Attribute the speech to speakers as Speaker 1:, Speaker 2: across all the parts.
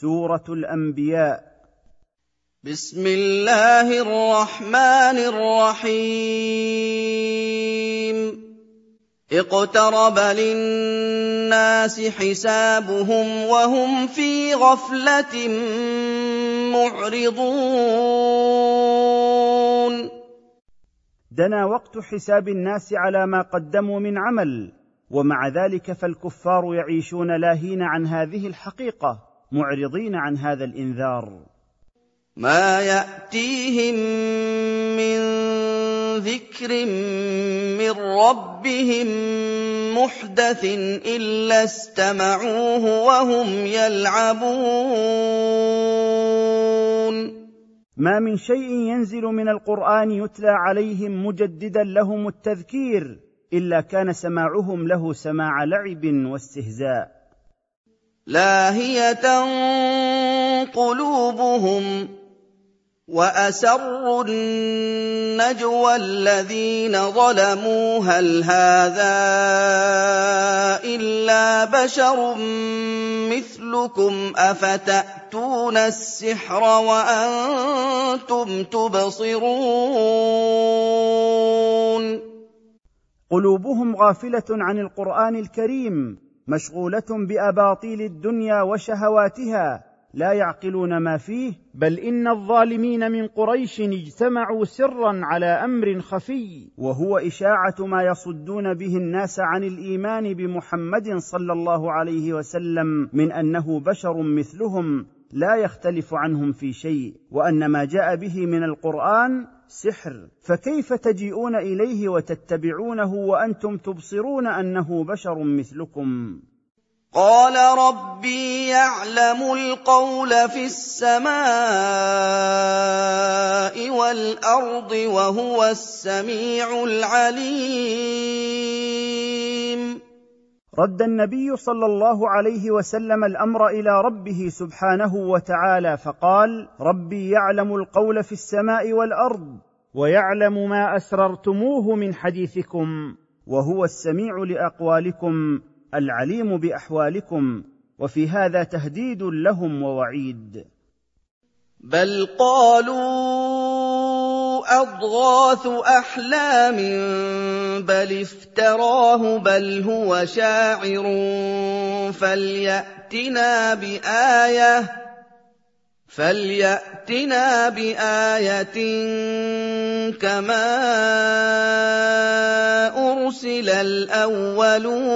Speaker 1: سورة الأنبياء.
Speaker 2: بسم الله الرحمن الرحيم. اقترب للناس حسابهم وهم في غفلة معرضون.
Speaker 1: دنا وقت حساب الناس على ما قدموا من عمل ومع ذلك فالكفار يعيشون لاهين عن هذه الحقيقة. معرضين عن هذا الإنذار.
Speaker 2: ما يأتيهم من ذكر من ربهم محدث إلا استمعوه وهم يلعبون.
Speaker 1: ما من شيء ينزل من القرآن يتلى عليهم مجددا لهم التذكير إلا كان سماعهم له سماع لعب واستهزاء.
Speaker 2: لاهية قلوبهم وأسروا النجوى الذين ظلموا هل هذا إلا بشر مثلكم أفتأتون السحر وأنتم تبصرون؟
Speaker 1: قلوبهم غافلة عن القرآن الكريم. مشغولة بأباطيل الدنيا وشهواتها لا يعقلون ما فيه بل إن الظالمين من قريش اجتمعوا سرا على أمر خفي. وهو إشاعة ما يصدون به الناس عن الإيمان بمحمد صلى الله عليه وسلم من أنه بشر مثلهم لا يختلف عنهم في شيء وأن ما جاء به من القرآن سحر. فكيف تجيئون إليه وتتبعونه وأنتم تبصرون أنه بشر مثلكم؟
Speaker 2: قال ربي يعلم القول في السماء والأرض وهو السميع العليم.
Speaker 1: رد النبي صلى الله عليه وسلم الأمر إلى ربه سبحانه وتعالى فقال ربي يعلم القول في السماء والأرض ويعلم ما أسررتموه من حديثكم وهو السميع لأقوالكم العليم بأحوالكم وفي هذا تهديد لهم ووعيد.
Speaker 2: بل قالوا أضغاث أحلام بل افتراه بل هو شاعر. فليأتنا بآية فليأتنا بآية كما أرسل الأولون.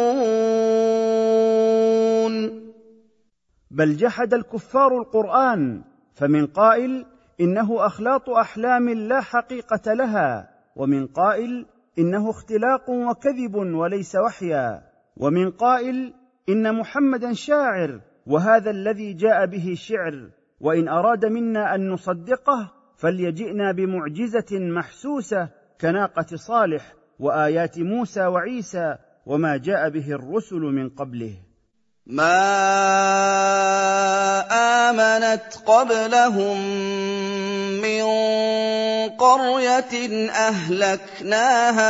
Speaker 1: بل جحد الكفار القرآن فمن قائل إنه أخلاط أحلام لا حقيقة لها ومن قائل إنه اختلاق وكذب وليس وحيا ومن قائل إن محمدا شاعر وهذا الذي جاء به شعر وإن أراد منا أن نصدقه فليجئنا بمعجزة محسوسة كناقة صالح وآيات موسى وعيسى وما جاء به الرسل من قبله.
Speaker 2: ما امنت قبلهم من قريه اهلكناها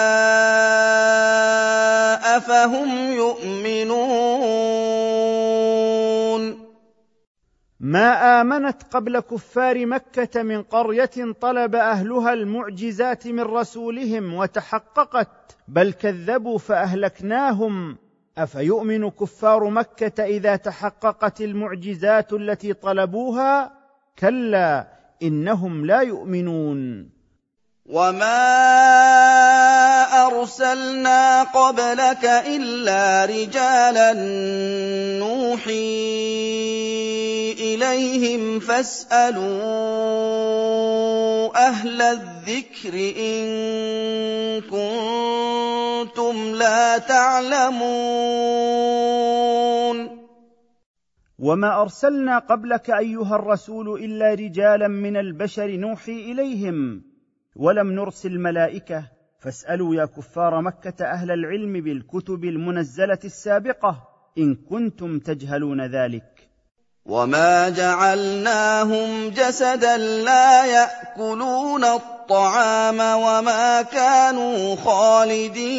Speaker 2: افهم يؤمنون
Speaker 1: ما امنت قبل كفار مكه من قريه طلب اهلها المعجزات من رسولهم وتحققت بل كذبوا فاهلكناهم أفيؤمن كفار مكة إذا تحققت المعجزات التي طلبوها؟ كلا إنهم لا يؤمنون.
Speaker 2: وما ارسلنا قبلك الا رجالا نوحي اليهم فاسالوا أهل الذكر ان كنتم لا تعلمون
Speaker 1: وما ارسلنا قبلك ايها الرسول الا رجالا من البشر نوحي اليهم ولم نرسل ملائكه فاسألوا يا كفار مكة أهل العلم بالكتب المنزلة السابقة إن كنتم تجهلون ذلك.
Speaker 2: وما جعلناهم جسدا لا يأكلون الطعام وما كانوا خالدين.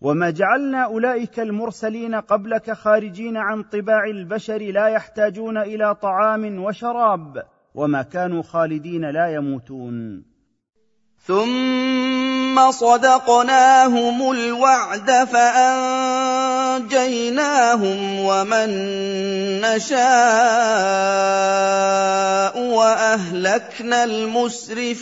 Speaker 1: وما جعلنا أولئك المرسلين قبلك خارجين عن طباع البشر لا يحتاجون إلى طعام وشراب. وما كانوا خالدين لا يموتون.
Speaker 2: ثم صدقناهم الوعد فأنجيناهم ومن نشاء وأهلكنا المسرفين.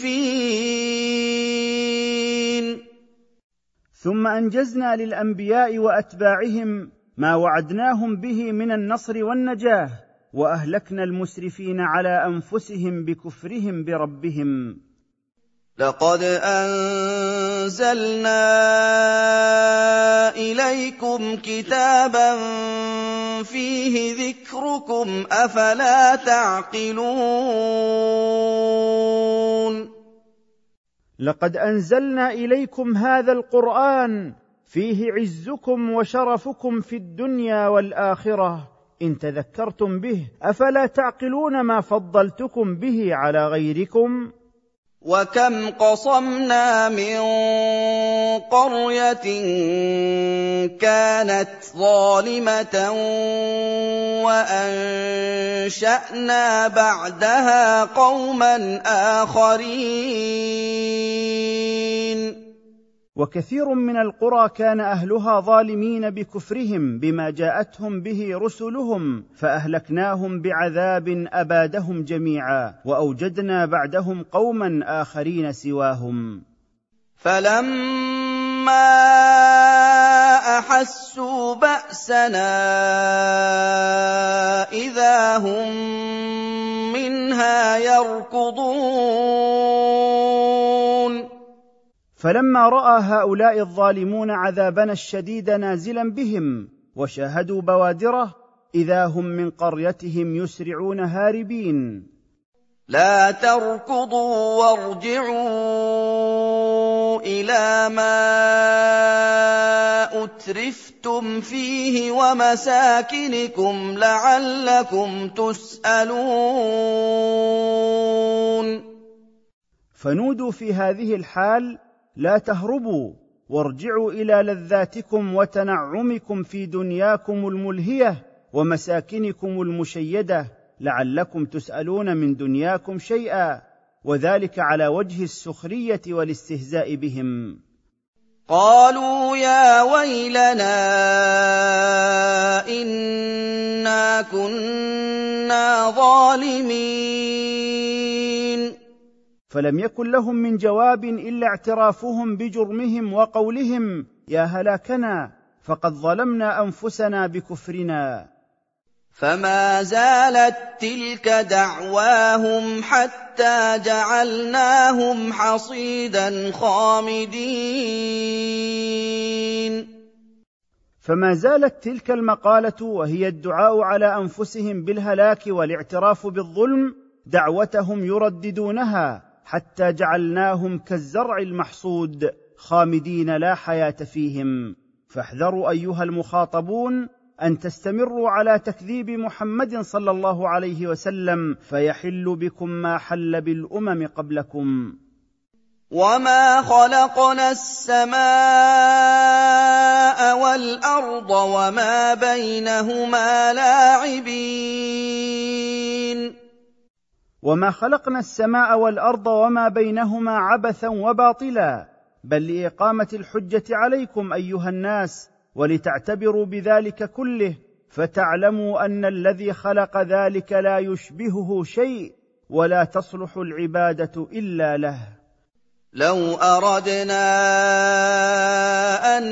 Speaker 1: ثم أنجزنا للأنبياء وأتباعهم ما وعدناهم به من النصر والنجاة. وأهلكنا المسرفين على أنفسهم بكفرهم بربهم.
Speaker 2: لقد أنزلنا إليكم كتابا فيه ذكركم أفلا تعقلون؟
Speaker 1: لقد أنزلنا إليكم هذا القرآن فيه عزكم وشرفكم في الدنيا والآخرة. إن تذكرتم به أفلا تعقلون ما فضلتكم به على غيركم؟
Speaker 2: وكم قصمنا من قرية كانت ظالمة وأنشأنا بعدها قوما آخرين.
Speaker 1: وكثير من القرى كان أهلها ظالمين بكفرهم بما جاءتهم به رسلهم فأهلكناهم بعذاب أبادهم جميعا وأوجدنا بعدهم قوما آخرين سواهم.
Speaker 2: فلما أحسوا بأسنا إذا هم منها يركضون.
Speaker 1: فلما رأى هؤلاء الظالمون عذابنا الشديد نازلا بهم وشاهدوا بوادره إذا هم من قريتهم يسرعون هاربين.
Speaker 2: لا تركضوا وارجعوا إلى ما أترفتم فيه ومساكنكم لعلكم تسألون.
Speaker 1: فنودوا في هذه الحال لا تهربوا وارجعوا إلى لذاتكم وتنعمكم في دنياكم الملهية ومساكنكم المشيدة لعلكم تسألون من دنياكم شيئا وذلك على وجه السخرية والاستهزاء بهم.
Speaker 2: قالوا يا ويلنا إنا كنا ظالمين.
Speaker 1: فلم يكن لهم من جواب إلا اعترافهم بجرمهم وقولهم يا هلاكنا فقد ظلمنا أنفسنا بكفرنا.
Speaker 2: فما زالت تلك دعواهم حتى جعلناهم حصيدا خامدين.
Speaker 1: فما زالت تلك المقالة وهي الدعاء على أنفسهم بالهلاك والاعتراف بالظلم دعوتهم يرددونها. حتى جعلناهم كالزرع المحصود خامدين لا حياة فيهم. فاحذروا أيها المخاطبون أن تستمروا على تكذيب محمد صلى الله عليه وسلم فيحل بكم ما حل بالأمم قبلكم.
Speaker 2: وما خلقنا السماء والارض وما بينهما لاعبين.
Speaker 1: وما خلقنا السماء والارض وما بينهما عبثا وباطلا بل لاقامه الحجه عليكم ايها الناس ولتعتبروا بذلك كله فتعلموا ان الذي خلق ذلك لا يشبهه شيء ولا تصلح العباده الا له.
Speaker 2: لو اردنا ان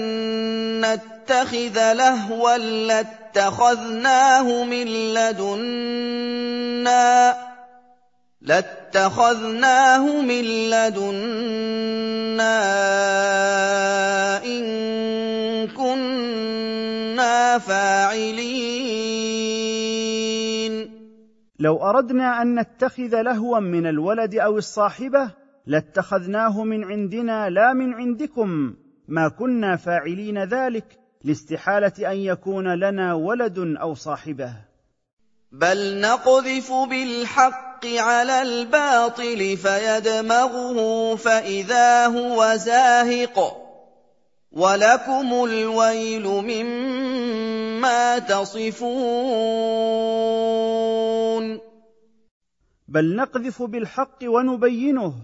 Speaker 2: نتخذ لهوا لاتخذناه من لدنا لاتخذناه من لدنا إن كنا فاعلين.
Speaker 1: لو أردنا أن نتخذ لهوا من الولد أو الصاحبة لاتخذناه من عندنا لا من عندكم. ما كنا فاعلين ذلك لاستحالة أن يكون لنا ولد أو صاحبة.
Speaker 2: بل نقذف بالحق على الباطل فيدمغه فاذا هو زاهق ولكم الويل مما تصفون
Speaker 1: بل نقذف بالحق ونبينه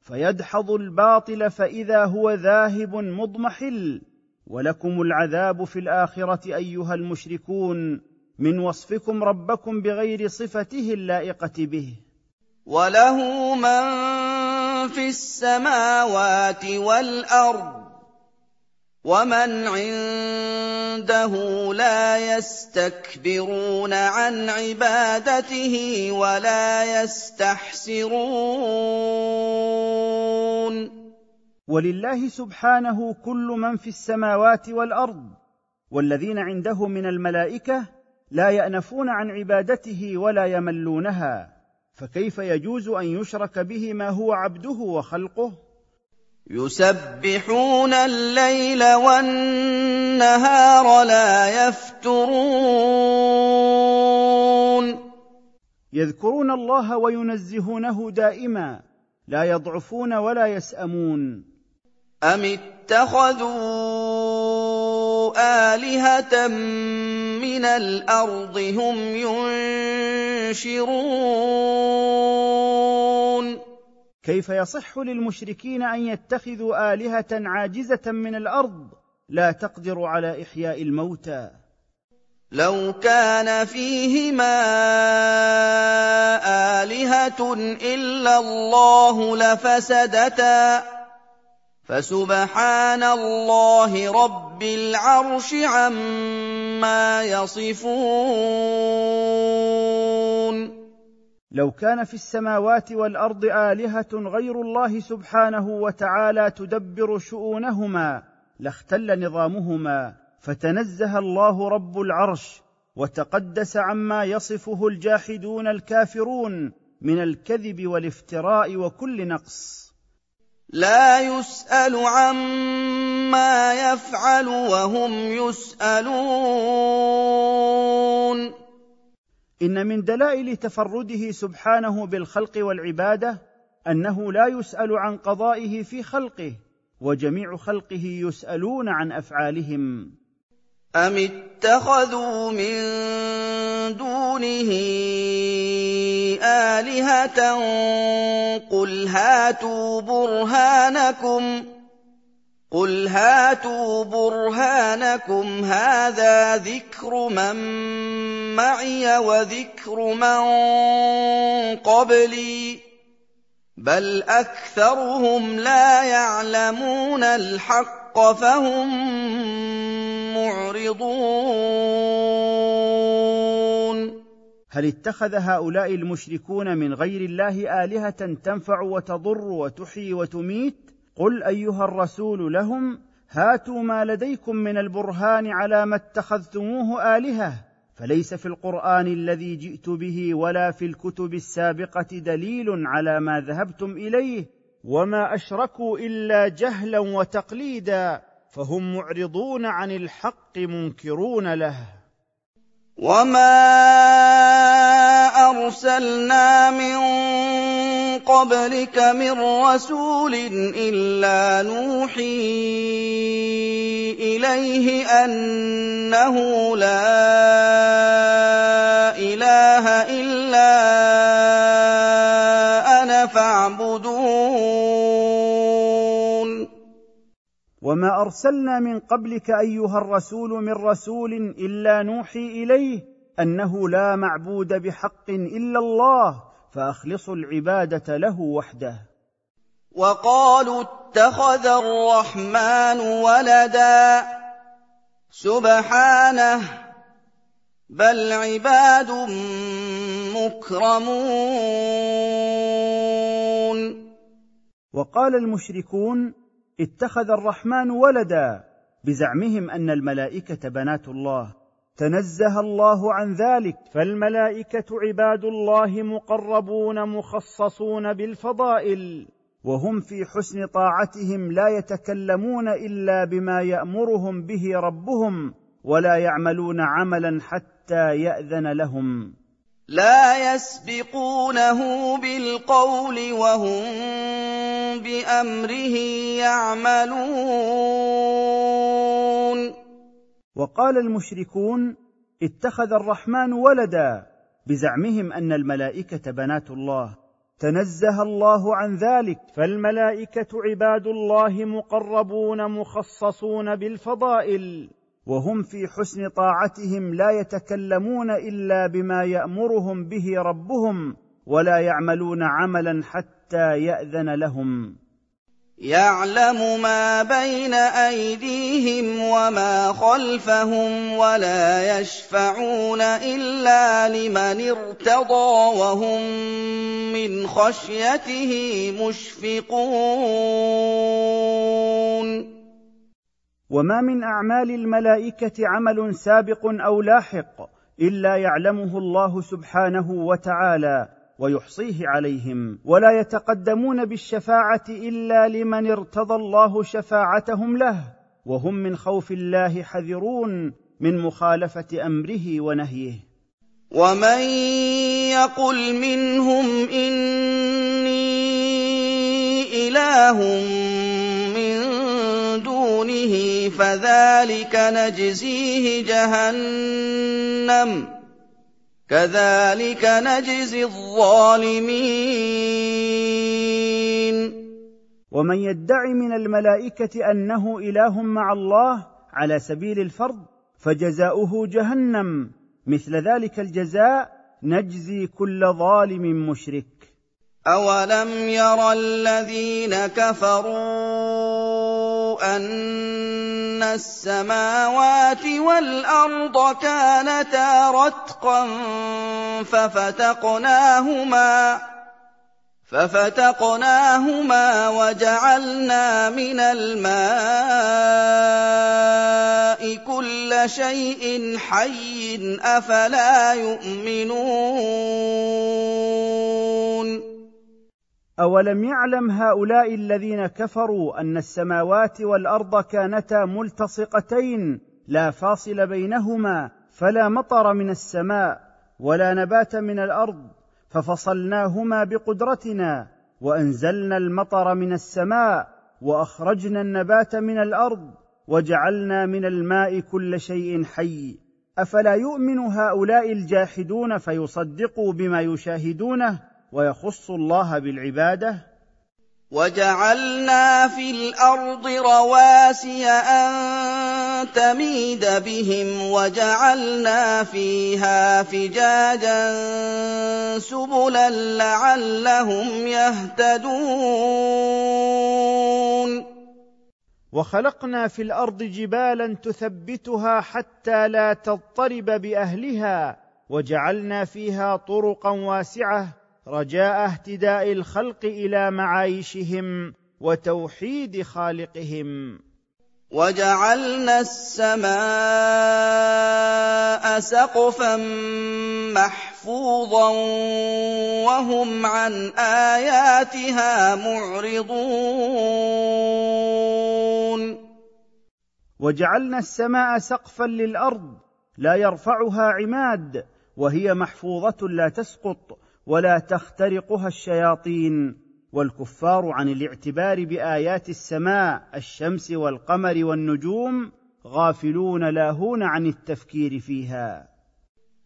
Speaker 1: فيدحض الباطل فاذا هو ذاهب مضمحل ولكم العذاب في الاخره ايها المشركون من وصفكم ربكم بغير صفته اللائقة به.
Speaker 2: وله من في السماوات والأرض ومن عنده لا يستكبرون عن عبادته ولا يستحسرون.
Speaker 1: ولله سبحانه كل من في السماوات والأرض والذين عنده من الملائكة لا يأنفون عن عبادته ولا يملونها فكيف يجوز أن يشرك به ما هو عبده وخلقه؟
Speaker 2: يسبحون الليل والنهار لا يفترون.
Speaker 1: يذكرون الله وينزهونه دائما لا يضعفون ولا يسأمون.
Speaker 2: أم اتخذوا آلهة من الأرض هم ينشرون.
Speaker 1: كيف يصح للمشركين أن يتخذوا آلهة عاجزة من الأرض لا تقدر على إحياء الموتى؟
Speaker 2: لو كان فيهما آلهة إلا الله لفسدتا. فسبحان الله رب العرش عما يصفون.
Speaker 1: لو كان في السماوات والأرض آلهة غير الله سبحانه وتعالى تدبر شؤونهما لاختل نظامهما فتنزه الله رب العرش وتقدس عما يصفه الجاحدون الكافرون من الكذب والافتراء وكل نقص.
Speaker 2: لا يسأل عما يفعل وهم يسألون.
Speaker 1: إن من دلائل تفرده سبحانه بالخلق والعبادة أنه لا يسأل عن قضائه في خلقه وجميع خلقه يسألون عن أفعالهم.
Speaker 2: ام اتخذوا من دونه الهه قل هاتوا برهانكم هذا ذكر من معي وذكر من قبلي بل اكثرهم لا يعلمون الحق فهم معرضون.
Speaker 1: هل اتخذ هؤلاء المشركون من غير الله آلهة تنفع وتضر وتحيي وتميت؟ قل أيها الرسول لهم هاتوا ما لديكم من البرهان على ما اتخذتموه آلهة فليس في القرآن الذي جئت به ولا في الكتب السابقة دليل على ما ذهبتم إليه وما اشركوا الا جهلا وتقليدا فهم معرضون عن الحق منكرون له.
Speaker 2: وما ارسلنا من قبلك من رسول الا نوحي اليه انه لا اله الا
Speaker 1: وما ارسلنا من قبلك ايها الرسول من رسول الا نوحي اليه انه لا معبود بحق الا الله فاخلصوا العباده له وحده.
Speaker 2: وقالوا اتخذ الرحمن ولدا سبحانه بل عباد مكرمون.
Speaker 1: وقال المشركون اتخذ الرحمن ولدا بزعمهم أن الملائكة بنات الله. تنزه الله عن ذلك. فالملائكة عباد الله مقربون مخصصون بالفضائل وهم في حسن طاعتهم لا يتكلمون إلا بما يأمرهم به ربهم ولا يعملون عملا حتى يأذن لهم.
Speaker 2: لا يسبقونه بالقول وهم بأمره يعملون.
Speaker 1: وقال المشركون اتخذ الرحمن ولدا. بزعمهم أن الملائكة بنات الله. تنزه الله عن ذلك. فالملائكة عباد الله مقربون مخصصون بالفضائل. وهم في حسن طاعتهم لا يتكلمون إلا بما يأمرهم به ربهم ولا يعملون عملا حتى يأذن لهم.
Speaker 2: يعلم ما بين أيديهم وما خلفهم ولا يشفعون إلا لمن ارتضى وهم من خشيته مشفقون.
Speaker 1: وما من أعمال الملائكة عمل سابق أو لاحق إلا يعلمه الله سبحانه وتعالى ويحصيه عليهم ولا يتقدمون بالشفاعة إلا لمن ارتضى الله شفاعتهم له وهم من خوف الله حذرون من مخالفة أمره ونهيه.
Speaker 2: ومن يقل منهم إني إله فذلك نجزيه جهنم. كذلك نجزي الظالمين.
Speaker 1: ومن يدعي من الملائكة أنه إله مع الله على سبيل الفرض فجزاؤه جهنم. مثل ذلك الجزاء نجزي كل ظالم مشرك.
Speaker 2: أولم ير الذين كفروا أن السماوات والأرض كانتا رتقا ففتقناهما ففتقناهما وجعلنا من الماء كل شيء حي أفلا يؤمنون
Speaker 1: أولم يعلم هؤلاء الذين كفروا أن السماوات والأرض كانتا ملتصقتين لا فاصل بينهما فلا مطر من السماء ولا نبات من الأرض ففصلناهما بقدرتنا وأنزلنا المطر من السماء وأخرجنا النبات من الأرض وجعلنا من الماء كل شيء حي أفلا يؤمن هؤلاء الجاحدون فيصدقوا بما يشاهدونه ويخص الله بالعبادة.
Speaker 2: وجعلنا في الأرض رواسي أن تميد بهم وجعلنا فيها فجاجا سبلا لعلهم يهتدون.
Speaker 1: وخلقنا في الأرض جبالا تثبتها حتى لا تضطرب بأهلها وجعلنا فيها طرقا واسعة رجاء اهتداء الخلق إلى معايشهم وتوحيد خالقهم.
Speaker 2: وجعلنا السماء سقفا محفوظا وهم عن آياتها معرضون.
Speaker 1: وجعلنا السماء سقفا للأرض لا يرفعها عماد وهي محفوظة لا تسقط ولا تخترقها الشياطين والكفار عن الاعتبار بآيات السماء الشمس والقمر والنجوم غافلون لاهون عن التفكير فيها.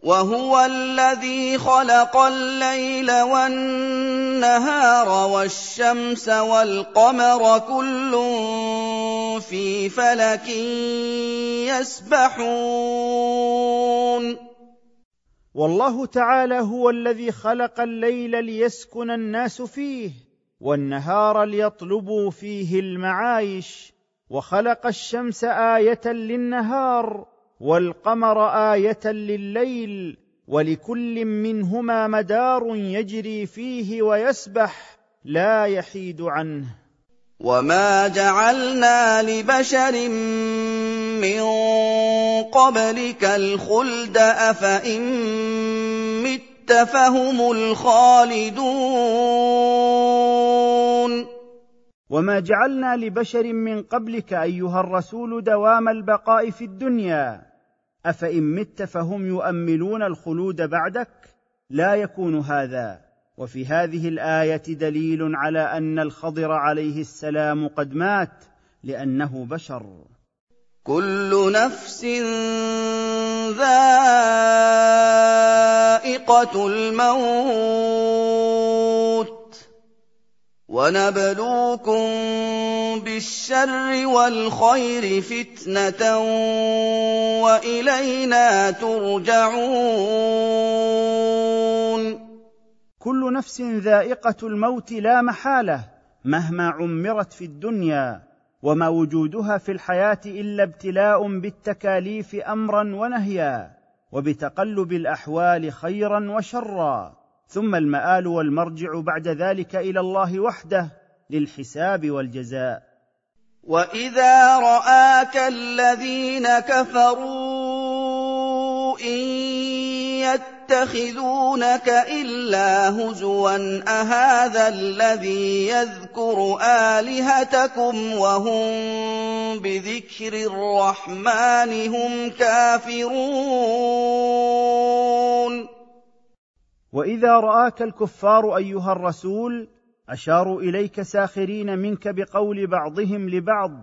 Speaker 2: وهو الذي خلق الليل والنهار والشمس والقمر كل في فلك يسبحون.
Speaker 1: والله تعالى هو الذي خلق الليل ليسكن الناس فيه والنهار ليطلبوا فيه المعايش وخلق الشمس آية للنهار والقمر آية لليل ولكل منهما مدار يجري فيه ويسبح لا يحيد عنه.
Speaker 2: وما جعلنا لبشر من قبلك الخلد افان مت فهم الخالدون
Speaker 1: وما جعلنا لبشر من قبلك ايها الرسول دوام البقاء في الدنيا افان مت فهم يؤملون الخلود بعدك لا يكون هذا وفي هذه الآية دليل على أن الخضر عليه السلام قد مات لأنه بشر.
Speaker 2: كل نفس ذائقة الموت. ونبلوكم بالشر والخير فتنة وإلينا ترجعون.
Speaker 1: كل نفس ذائقة الموت لا محالة مهما عمرت في الدنيا وما وجودها في الحياة إلا ابتلاء بالتكاليف امرا ونهيا وبتقلب الأحوال خيرا وشرا. ثم المآل والمرجع بعد ذلك إلى الله وحده للحساب والجزاء.
Speaker 2: وإذا رآك الذين كفروا إن يتخذونك إلا هزوا أهذا الذي يذكر آلهتكم وهم بذكر الرحمن هم كافرون؟
Speaker 1: وإذا رآك الكفار أيها الرسول أشاروا إليك ساخرين منك بقول بعضهم لبعض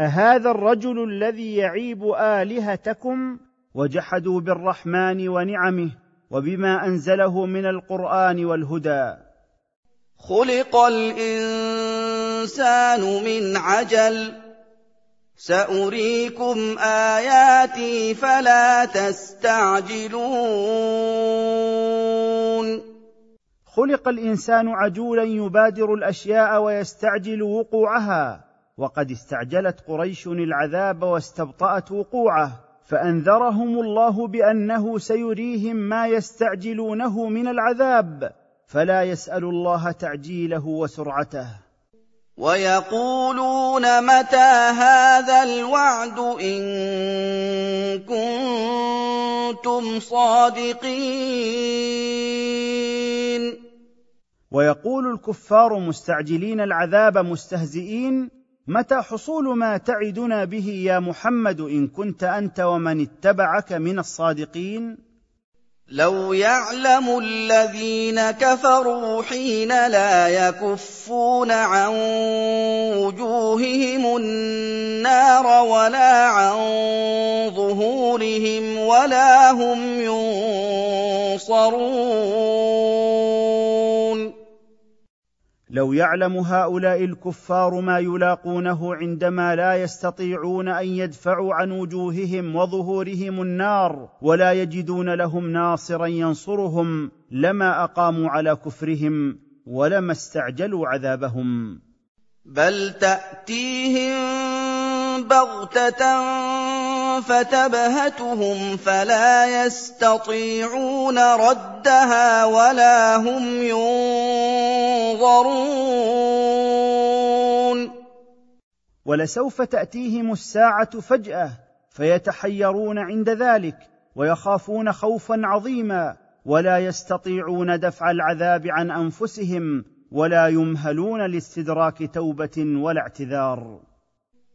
Speaker 1: أهذا الرجل الذي يعيب آلهتكم؟ وجحدوا بالرحمن ونعمه وبما أنزله من القرآن والهدى.
Speaker 2: خلق الإنسان من عجل. سأريكم آياتي فلا تستعجلون.
Speaker 1: خلق الإنسان عجولا يبادر الأشياء ويستعجل وقوعها وقد استعجلت قريش العذاب واستبطأت وقوعه. فأنذرهم الله بأنه سيريهم ما يستعجلونه من العذاب فلا يسأل الله تعجيله وسرعته.
Speaker 2: ويقولون متى هذا الوعد إن كنتم صادقين؟
Speaker 1: ويقول الكفار مستعجلين العذاب مستهزئين متى حصول ما تعدنا به يا محمد إن كنت أنت ومن اتبعك من الصادقين؟
Speaker 2: لو يعلم الذين كفروا حين لا يكفون عن وجوههم النار ولا عن ظهورهم ولا هم ينصرون.
Speaker 1: لو يعلم هؤلاء الكفار ما يلاقونه عندما لا يستطيعون أن يدفعوا عن وجوههم وظهورهم النار ولا يجدون لهم ناصرا ينصرهم لما أقاموا على كفرهم ولما استعجلوا عذابهم.
Speaker 2: بل تأتيهم بغته فتبهتهم فلا يستطيعون ردها ولا هم ينظرون
Speaker 1: ولسوف تاتيهم الساعة فجاه فيتحيرون عند ذلك ويخافون خوفا عظيما ولا يستطيعون دفع العذاب عن انفسهم ولا يمهلون لاستدراك توبه ولا اعتذار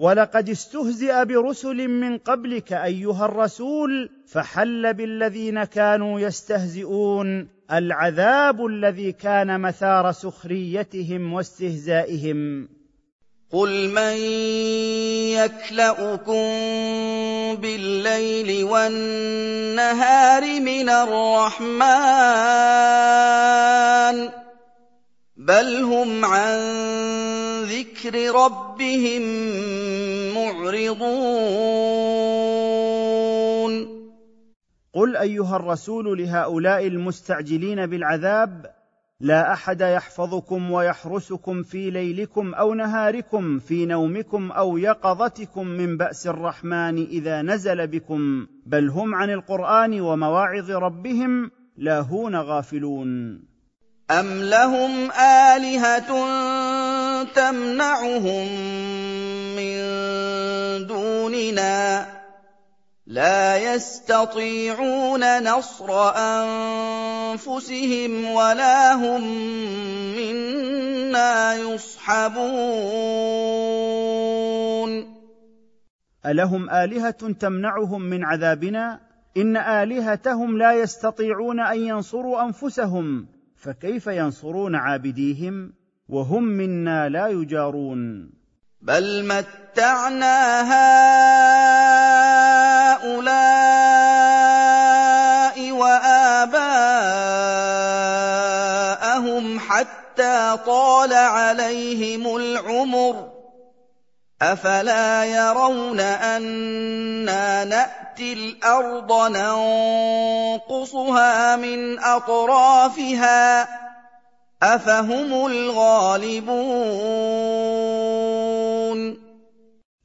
Speaker 1: ولقد استهزئ برسل من قبلك أيها الرسول فحل بالذين كانوا يستهزئون العذاب الذي كان مثار سخريتهم واستهزائهم.
Speaker 2: قل من يكلأكم بالليل والنهار من الرحمن بل هم عن ذكر ربهم معرضون
Speaker 1: قل ايها الرسول لهؤلاء المستعجلين بالعذاب لا احد يحفظكم ويحرسكم في ليلكم أو نهاركم في نومكم أو يقظتكم من باس الرحمن اذا نزل بكم بل هم عن القران ومواعظ ربهم لاهون غافلون
Speaker 2: أَمْ لَهُمْ آلِهَةٌ تَمْنَعُهُم مِّن دُونِنَا ۚ لا يستطيعون نصر انفسهم ولا هم منا يصحبون
Speaker 1: الهم الهه تمنعهم من عذابنا ان الهتهم لا يستطيعون ان ينصروا انفسهم فكيف ينصرون عابديهم وهم منا لا يجارون؟
Speaker 2: بل متعنا هؤلاء وآباءهم حتى طال عليهم العمر. أفلا يرون أنا نأتي الأرض ننقصها من أطرافها أفهم الغالبون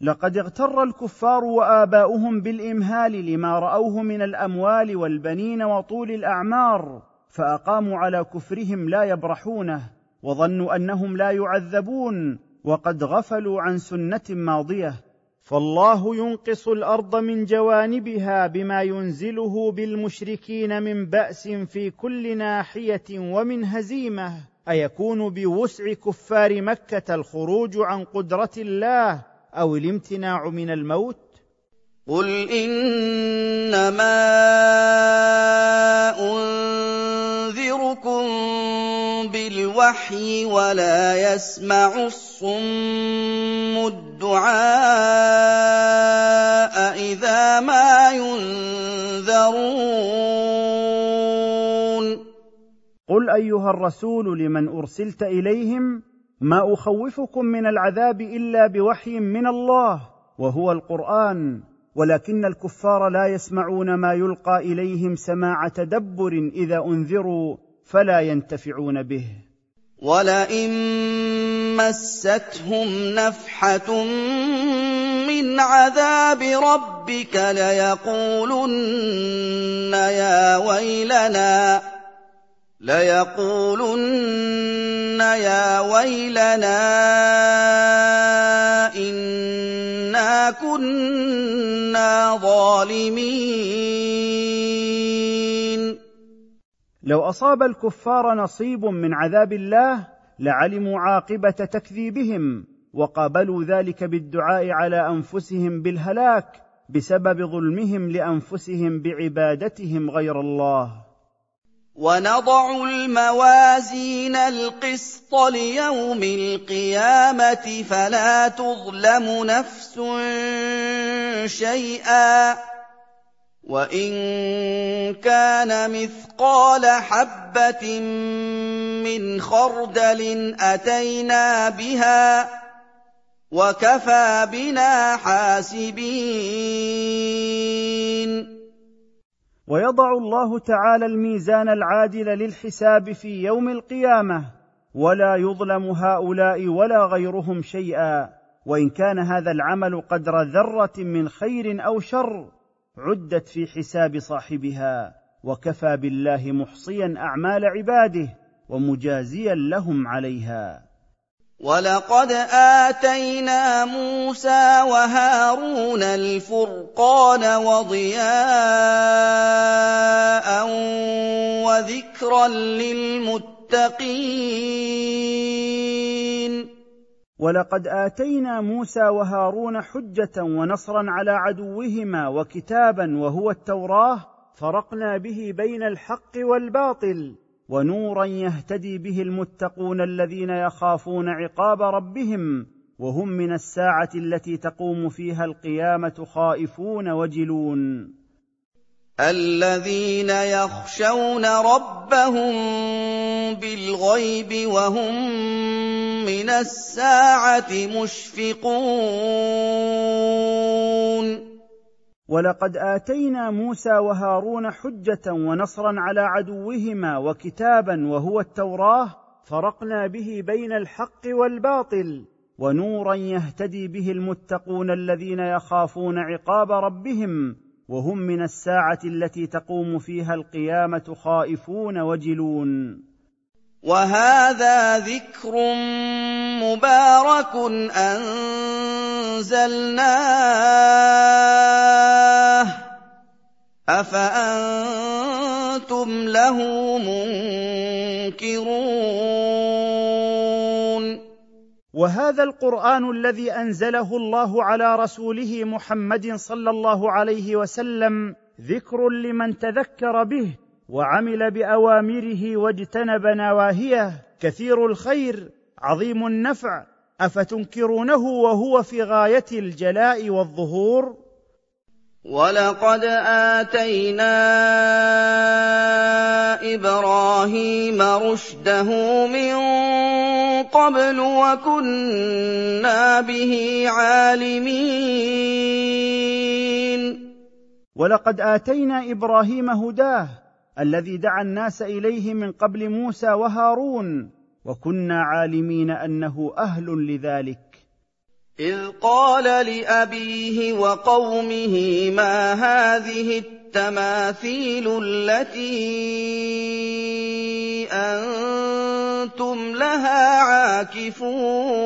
Speaker 1: لقد اغتر الكفار وآباؤهم بالإمهال لما رأوه من الأموال والبنين وطول الأعمار فأقاموا على كفرهم لا يبرحونه وظنوا أنهم لا يعذبون وقد غفلوا عن سنة ماضية. فالله ينقص الأرض من جوانبها بما ينزله بالمشركين من بأس في كل ناحية ومن هزيمة. أيكون بوسع كفار مكة الخروج عن قدرة الله أو الامتناع من الموت؟
Speaker 2: قل إنما انذركم بالوحي ولا يسمع الصم الدعاء إذا ما ينذرون.
Speaker 1: قل أيها الرسول لمن أرسلت إليهم ما أخوفكم من العذاب إلا بوحي من الله وهو القرآن ولكن الكفار لا يسمعون ما يلقى إليهم سماع تدبر إذا أنذروا فلا ينتفعون به.
Speaker 2: ولئن مستهم نفحه من عذاب ربك ليقولن يا ويلنا ليقولن يا ويلنا انا كنا ظالمين.
Speaker 1: لو أصاب الكفار نصيب من عذاب الله لعلموا عاقبة تكذيبهم وقابلوا ذلك بالدعاء على أنفسهم بالهلاك بسبب ظلمهم لأنفسهم بعبادتهم غير الله.
Speaker 2: ونضع الموازين القسط ليوم القيامة فلا تظلم نفس شيئا. وان كان مثقال حبه من خردل اتينا بها وكفى بنا حاسبين
Speaker 1: ويضع الله تعالى الميزان العادل للحساب في يوم القيامه ولا يظلم هؤلاء ولا غيرهم شيئا وان كان هذا العمل قدر ذره من خير أو شر عدت في حساب صاحبها وكفى بالله محصيا أعمال عباده ومجازيا لهم عليها.
Speaker 2: ولقد آتينا موسى وهارون الفرقان وضياء وذكرا للمتقين.
Speaker 1: ولقد آتينا موسى وهارون حجة ونصرا على عدوهما وكتابا وهو التوراه فرقنا به بين الحق والباطل ونورا يهتدي به المتقون الذين يخافون عقاب ربهم وهم من الساعة التي تقوم فيها القيامة خائفون وجلون.
Speaker 2: الذين يخشون ربهم بالغيب وهم من الساعة مشفقون.
Speaker 1: ولقد آتينا موسى وهارون حجة ونصرا على عدوهما وكتابا وهو التوراة فرقنا به بين الحق والباطل ونورا يهتدي به المتقون الذين يخافون عقاب ربهم وهم من الساعة التي تقوم فيها القيامة خائفون وجلون.
Speaker 2: وهذا ذكر مبارك أنزلناه. أفأنتم له منكرون؟
Speaker 1: وهذا القرآن الذي أنزله الله على رسوله محمد صلى الله عليه وسلم ذكر لمن تذكر به وعمل بأوامره واجتنب نواهيه كثير الخير عظيم النفع أفتنكرونه وهو في غاية الجلاء والظهور؟
Speaker 2: ولقد اتينا إبراهيم رشده من قبل وكنا به عالمين.
Speaker 1: ولقد اتينا إبراهيم هداه الذي دعا الناس إليه من قبل موسى وهارون وكنا عالمين أنه أهل لذلك.
Speaker 2: إذ قال لأبيه وقومه ما هذه التماثيل التي أنتم لها عاكفون؟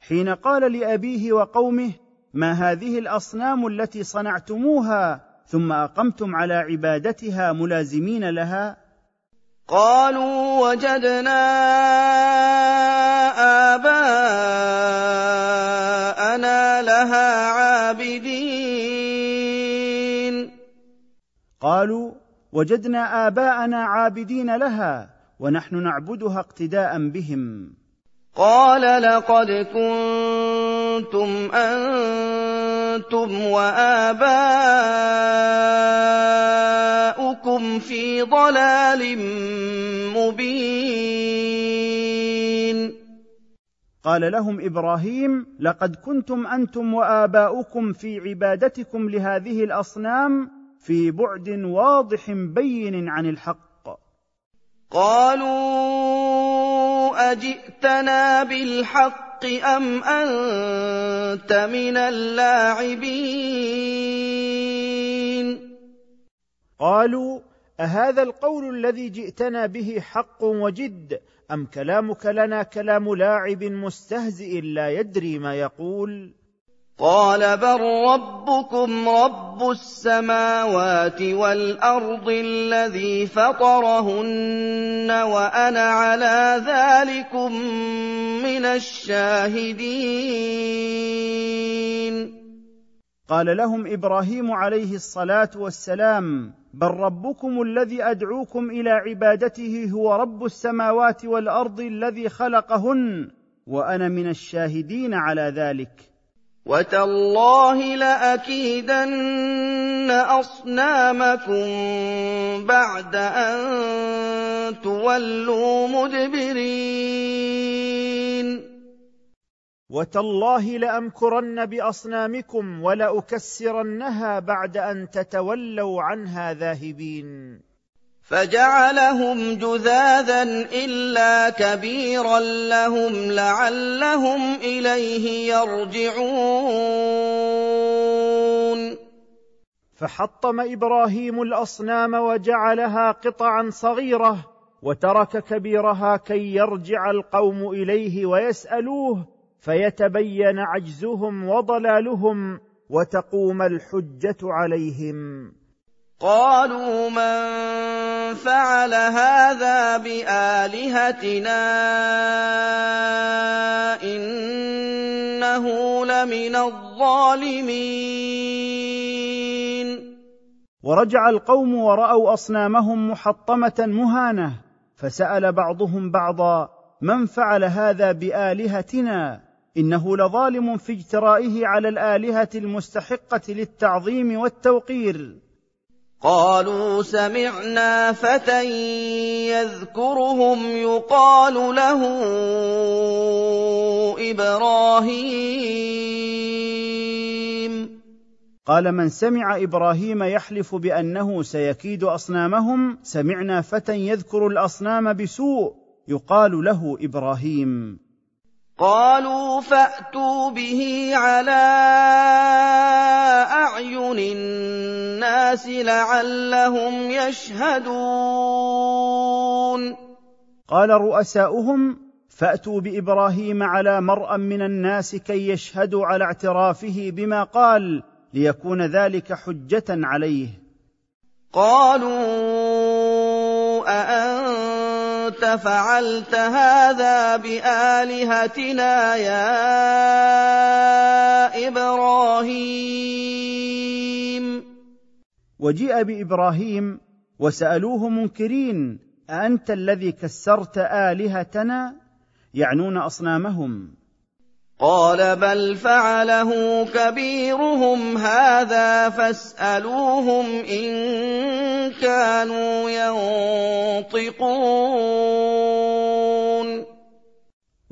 Speaker 1: حين قال لأبيه وقومه ما هذه الأصنام التي صنعتموها ثم أقمتم على عبادتها ملازمين لها؟
Speaker 2: قالوا وجدنا آباءنا لها عابدين.
Speaker 1: قالوا وجدنا آباءنا عابدين لها ونحن نعبدها اقتداء بهم.
Speaker 2: قال لقد كنتم أنتم وآباؤكم في ضلال مبين.
Speaker 1: قال لهم إبراهيم لقد كنتم أنتم وآباؤكم في عبادتكم لهذه الأصنام في بعد واضح بين عن الحق.
Speaker 2: قالوا أجئتنا بالحق أم أنت من اللاعبين؟
Speaker 1: قالوا أهذا القول الذي جئتنا به حق وجد أم كلامك لنا كلام لاعب مستهزئ لا يدري ما يقول؟
Speaker 2: قال بل ربكم رب السماوات والأرض الذي فطرهن وأنا على ذلكم من الشاهدين.
Speaker 1: قال لهم إبراهيم عليه الصلاة والسلام بل ربكم الذي أدعوكم إلى عبادته هو رب السماوات والأرض الذي خلقهن وأنا من الشاهدين على ذلك.
Speaker 2: وتالله لاكيدن اصنامكم بعد ان تولوا مدبرين
Speaker 1: وتالله لامكرن باصنامكم ولاكسرنها بعد ان تتولوا عنها ذاهبين
Speaker 2: فجعلهم جذاذا إلا كبيرا لهم لعلهم إليه يرجعون.
Speaker 1: فحطم إبراهيم الأصنام وجعلها قطعا صغيرة وترك كبيرها كي يرجع القوم إليه ويسألوه فيتبين عجزهم وضلالهم وتقوم الحجة عليهم.
Speaker 2: قالوا من فعل هذا بآلهتنا إنه لمن الظالمين.
Speaker 1: ورجع القوم ورأوا أصنامهم محطمة مهانة فسأل بعضهم بعضا من فعل هذا بآلهتنا؟ إنه لظالم في اجترائه على الآلهة المستحقة للتعظيم والتوقير.
Speaker 2: قالوا سمعنا فتى يذكرهم يقال له إبراهيم.
Speaker 1: قال من سمع إبراهيم يحلف بأنه سيكيد أصنامهم سمعنا فتى يذكر الأصنام بسوء يقال له إبراهيم.
Speaker 2: قالوا فأتوا به على أعين الناس لعلهم يشهدون.
Speaker 1: قال رؤساؤهم فأتوا بإبراهيم على مرأى من الناس كي يشهدوا على اعترافه بما قال ليكون ذلك حجة عليه.
Speaker 2: قالوا اانت فعلت هذا بآلهتنا يا إبراهيم.
Speaker 1: وجيء بإبراهيم وسألوه منكرين أأنت الذي كسرت آلهتنا؟ يعنون أصنامهم.
Speaker 2: قال بل فعله كبيرهم هذا فاسألوهم إن كانوا ينطقون.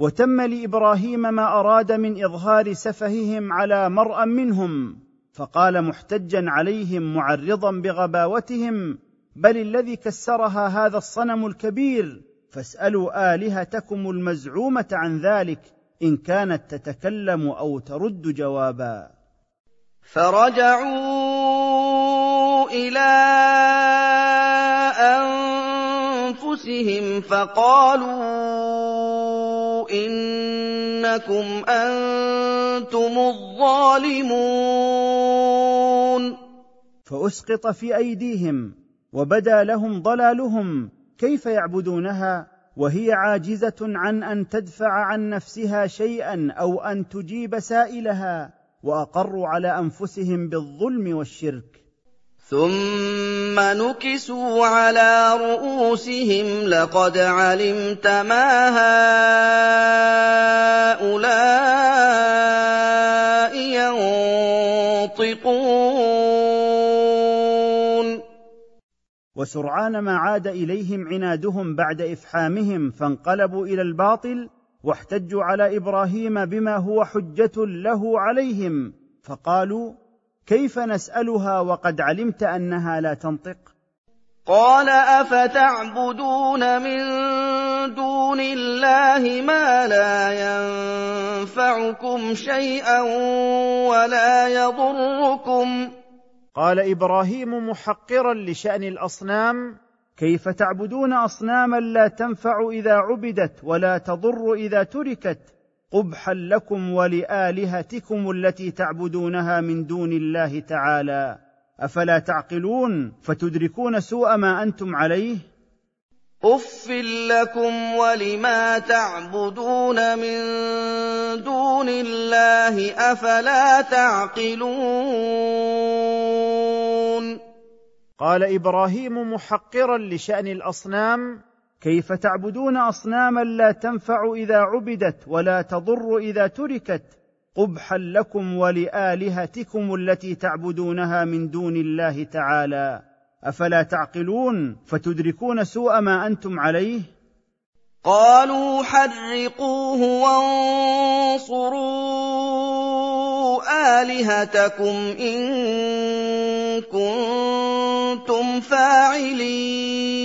Speaker 1: وتم لإبراهيم ما أراد من إظهار سفههم على مرأى منهم فقال محتجا عليهم معرضا بغباوتهم بل الذي كسرها هذا الصنم الكبير فاسألوا آلهتكم المزعومة عن ذلك إن كانت تتكلم أو ترد جوابا.
Speaker 2: فرجعوا إلى أنفسهم فقالوا إنكم أنتم الظالمون.
Speaker 1: فأسقط في أيديهم وبدا لهم ضلالهم. كيف يعبدونها؟ وهي عاجزة عن أن تدفع عن نفسها شيئا أو أن تجيب سائلها واقروا على أنفسهم بالظلم والشرك.
Speaker 2: ثم نكسوا على رؤوسهم لقد علمت ما هؤلاء ينطقون.
Speaker 1: وسرعان ما عاد إليهم عنادهم بعد إفحامهم فانقلبوا إلى الباطل واحتجوا على إبراهيم بما هو حجة له عليهم فقالوا كيف نسألها وقد علمت أنها لا تنطق؟
Speaker 2: قال أفتعبدون من دون الله ما لا ينفعكم شيئا ولا يضركم.
Speaker 1: قال إبراهيم محقرا لشأن الأصنام كيف تعبدون أصناما لا تنفع إذا عبدت ولا تضر إذا تركت؟ قبحا لكم ولآلهتكم التي تعبدونها من دون الله تعالى. أفلا تعقلون فتدركون سوء ما أنتم عليه؟
Speaker 2: اف لكم ولما تعبدون من دون الله افلا تعقلون
Speaker 1: قال إبراهيم محقرا لشأن الأصنام كيف تعبدون أصناما لا تنفع إذا عبدت ولا تضر إذا تركت؟ قبحا لكم ولآلهتكم التي تعبدونها من دون الله تعالى. أفلا تعقلون فتدركون سوء ما أنتم عليه؟
Speaker 2: قالوا حرقوه وانصروا آلهتكم إن كنتم فاعلين.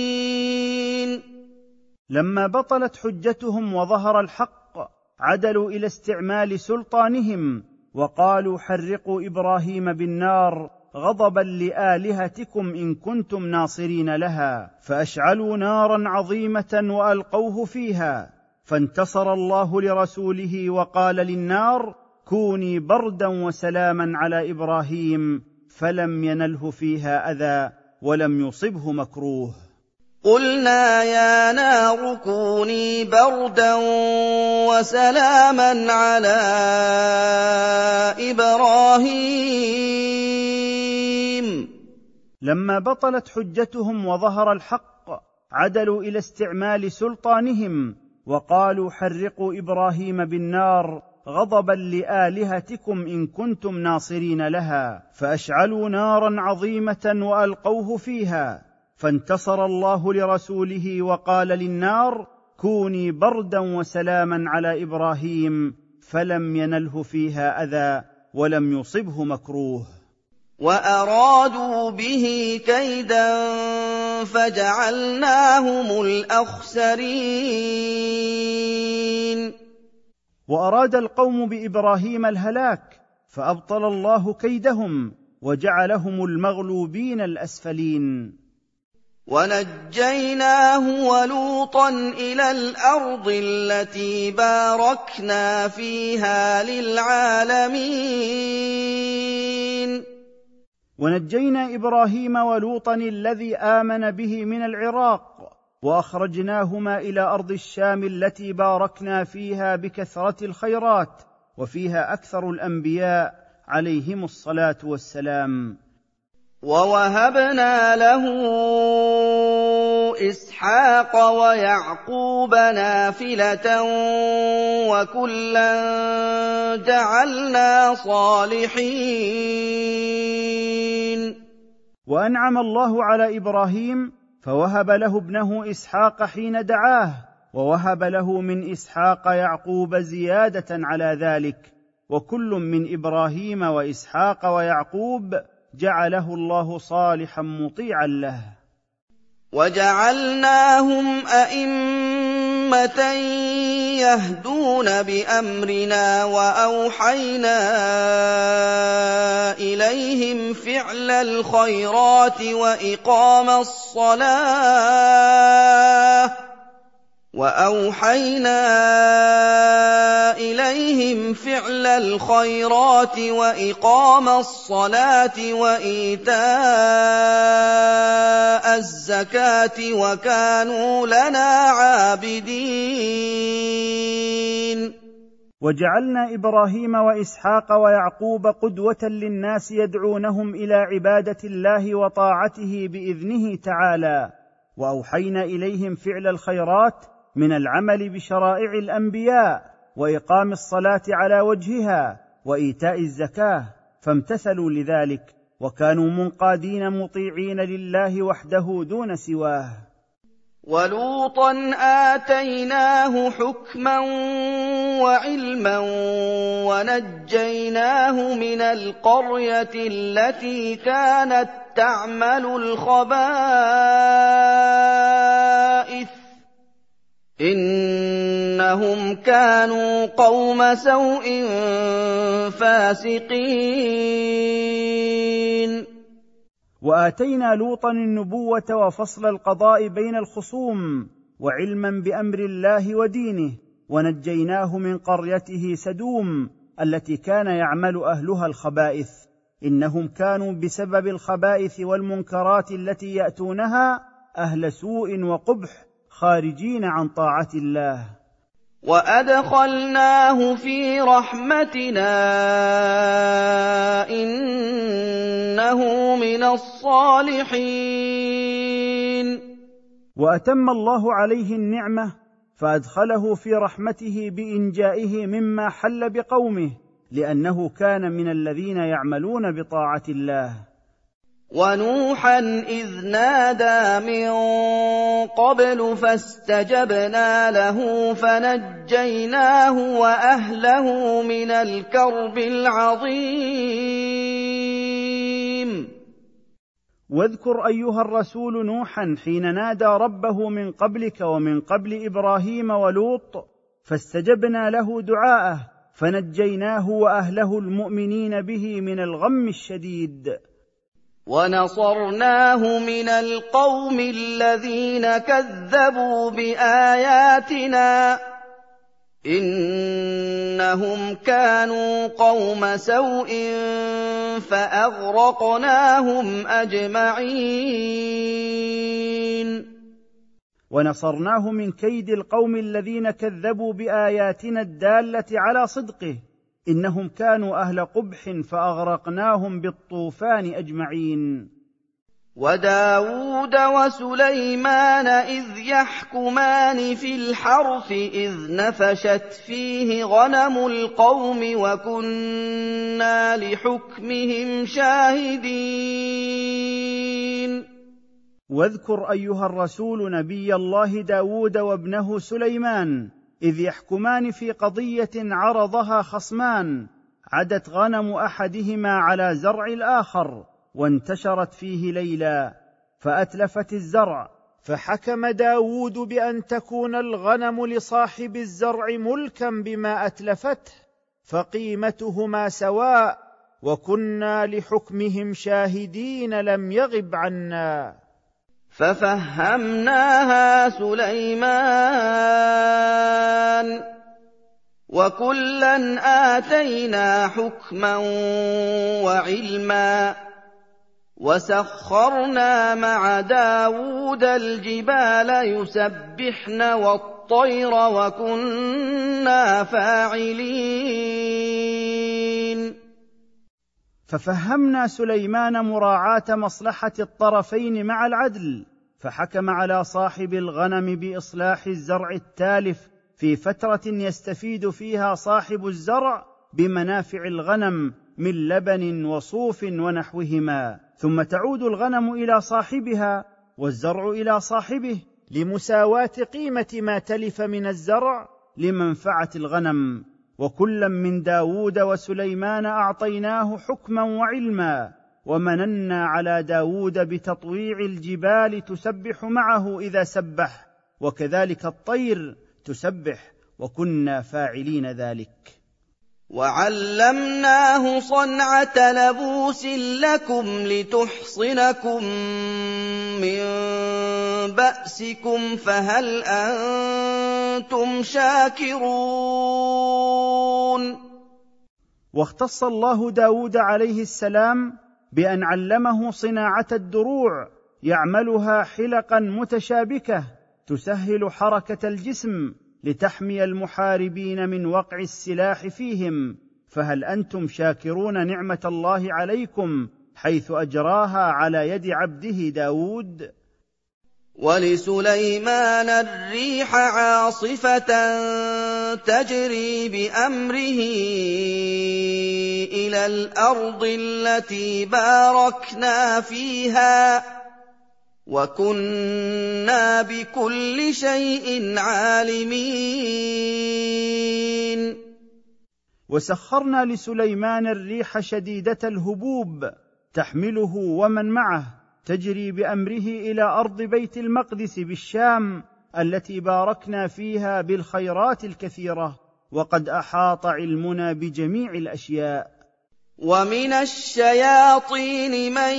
Speaker 1: لما بطلت حجتهم وظهر الحق عدلوا إلى استعمال سلطانهم وقالوا حرقوا إبراهيم بالنار غضبا لآلهتكم إن كنتم ناصرين لها فأشعلوا نارا عظيمة وألقوه فيها فانتصر الله لرسوله وقال للنار كوني بردا وسلاما على إبراهيم. فلم ينله فيها أذى ولم يصبه مكروه.
Speaker 2: قلنا يا نار كوني بردا وسلاما على إبراهيم.
Speaker 1: لما بطلت حجتهم وظهر الحق عدلوا إلى استعمال سلطانهم وقالوا حرقوا إبراهيم بالنار غضبا لآلهتكم إن كنتم ناصرين لها فأشعلوا نارا عظيمة وألقوه فيها. فانتصر الله لرسوله وقال للنار كوني بردا وسلاما على إبراهيم فلم ينله فيها أذى ولم يصبه مكروه.
Speaker 2: وأرادوا به كيدا فجعلناهم الأخسرين.
Speaker 1: وأراد القوم بإبراهيم الهلاك فأبطل الله كيدهم وجعلهم المغلوبين الأسفلين.
Speaker 2: ونجيناه ولوطا إلى الأرض التي باركنا فيها للعالمين.
Speaker 1: ونجينا إبراهيم ولوطا الذي امن به من العراق وأخرجناهما إلى أرض الشام التي باركنا فيها بكثرة الخيرات وفيها أكثر الأنبياء عليهم الصلاة والسلام.
Speaker 2: ووهبنا له إسحاق ويعقوب نافلة وكلا جعلنا صالحين.
Speaker 1: وأنعم الله على إبراهيم فوهب له ابنه إسحاق حين دعاه ووهب له من إسحاق يعقوب زيادة على ذلك وكل من إبراهيم وإسحاق ويعقوب جعله الله صالحا مطيعا له.
Speaker 2: وجعلناهم أئمة يهدون بأمرنا وأوحينا إليهم فعل الخيرات وإقام الصلاة وأوحينا إليهم فعل الخيرات وإقام الصلاة وإيتاء الزكاة وكانوا لنا عابدين.
Speaker 1: وجعلنا إبراهيم وإسحاق ويعقوب قدوة للناس يدعونهم إلى عبادة الله وطاعته بإذنه تعالى. وأوحينا إليهم فعل الخيرات من العمل بشرائع الأنبياء وإقام الصلاة على وجهها وإيتاء الزكاة فامتثلوا لذلك وكانوا منقادين مطيعين لله وحده دون سواه.
Speaker 2: ولوطا آتيناه حكما وعلما ونجيناه من القرية التي كانت تعمل الخبائث. إنهم كانوا قوم سوء فاسقين.
Speaker 1: وآتينا لوطا النبوة وفصل القضاء بين الخصوم وعلما بأمر الله ودينه ونجيناه من قريته سدوم التي كان يعمل أهلها الخبائث. إنهم كانوا بسبب الخبائث والمنكرات التي يأتونها أهل سوء وقبح خارجين عن طاعة الله.
Speaker 2: وأدخلناه في رحمتنا إنه من الصالحين.
Speaker 1: وأتم الله عليه النعمة فأدخله في رحمته بإنجائه مما حل بقومه لأنه كان من الذين يعملون بطاعة الله.
Speaker 2: ونوحا اذ نادى من قبل فاستجبنا له فنجيناه واهله من الكرب العظيم.
Speaker 1: واذكر أيها الرسول نوحا حين نادى ربه من قبلك ومن قبل إبراهيم ولوط فاستجبنا له دعاءه فنجيناه وأهله المؤمنين به من الغم الشديد.
Speaker 2: ونصرناه من القوم الذين كذبوا بآياتنا إنهم كانوا قوم سوء فأغرقناهم أجمعين.
Speaker 1: ونصرناه من كيد القوم الذين كذبوا بآياتنا الدالة على صدقه إنهم كانوا أهل قبح فأغرقناهم بالطوفان أجمعين.
Speaker 2: وداود وسليمان إذ يحكمان في الحرث إذ نفشت فيه غنم القوم وكنا لحكمهم شاهدين.
Speaker 1: واذكر أيها الرسول نبي الله داود وابنه سليمان إذ يحكمان في قضية عرضها خصمان عدت غنم أحدهما على زرع الآخر وانتشرت فيه ليلا فأتلفت الزرع. فحكم داود بأن تكون الغنم لصاحب الزرع ملكا بما أتلفته فقيمتهما سواء وكنا لحكمهم شاهدين لم يغب عنا.
Speaker 2: ففهمناها سليمان وكلا آتينا حكما وعلما وسخرنا مع داود الجبال يسبحن والطير وكنا فاعلين.
Speaker 1: ففهمنا سليمان مراعاة مصلحة الطرفين مع العدل فحكم على صاحب الغنم بإصلاح الزرع التالف في فترة يستفيد فيها صاحب الزرع بمنافع الغنم من لبن وصوف ونحوهما ثم تعود الغنم إلى صاحبها والزرع إلى صاحبه لمساواة قيمة ما تلف من الزرع لمنفعة الغنم. وكلا من داود وسليمان أعطيناه حكما وعلما ومننا على داود بتطويع الجبال تسبح معه إذا سبح وكذلك الطير تسبح وكنا فاعلين ذلك.
Speaker 2: وعلمناه صنعة لبوس لكم لتحصنكم من بأسكم فهل أنتم شاكرون؟
Speaker 1: واختص الله داود عليه السلام بأن علمه صناعة الدروع يعملها حلقا متشابكة تسهل حركة الجسم لتحمي المحاربين من وقع السلاح فيهم. فهل أنتم شاكرون نعمة الله عليكم حيث أجراها على يد عبده داود؟
Speaker 2: ولسليمان الريح عاصفة تجري بأمره إلى الأرض التي باركنا فيها وكنا بكل شيء عالمين.
Speaker 1: وسخرنا لسليمان الريح شديدة الهبوب تحمله ومن معه تجري بأمره إلى أرض بيت المقدس بالشام التي باركنا فيها بالخيرات الكثيرة وقد أحاط علمنا بجميع الأشياء.
Speaker 2: ومن الشياطين من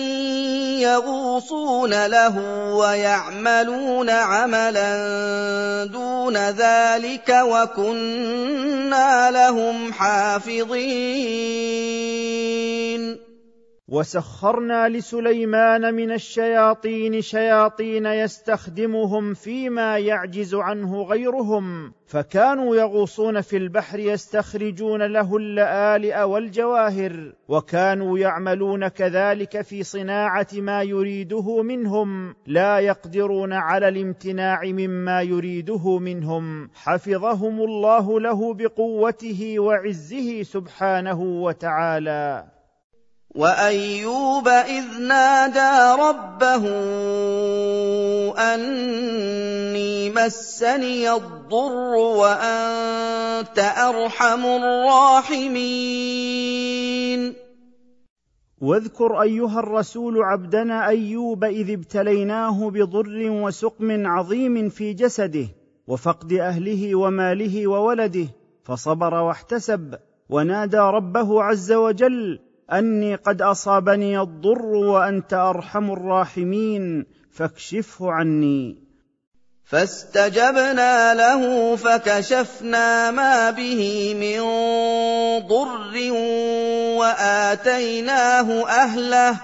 Speaker 2: يغوصون له ويعملون عملا دون ذلك وكنا لهم حافظين.
Speaker 1: وسخرنا لسليمان من الشياطين شياطين يستخدمهم فيما يعجز عنه غيرهم فكانوا يغوصون في البحر يستخرجون له اللآلئ والجواهر وكانوا يعملون كذلك في صناعة ما يريده منهم لا يقدرون على الامتناع مما يريده منهم. حفظهم الله له بقوته وعزه سبحانه وتعالى.
Speaker 2: وأيوب إذ نادى ربه أني مسني الضر وأنت أرحم الراحمين.
Speaker 1: واذكر أيها الرسول عبدنا أيوب إذ ابتليناه بضر وسقم عظيم في جسده وفقد أهله وماله وولده فصبر واحتسب ونادى ربه عز وجل أني قد أصابني الضر وأنت أرحم الراحمين فاكشفه عني.
Speaker 2: فاستجبنا له فكشفنا ما به من ضر وآتيناه أهله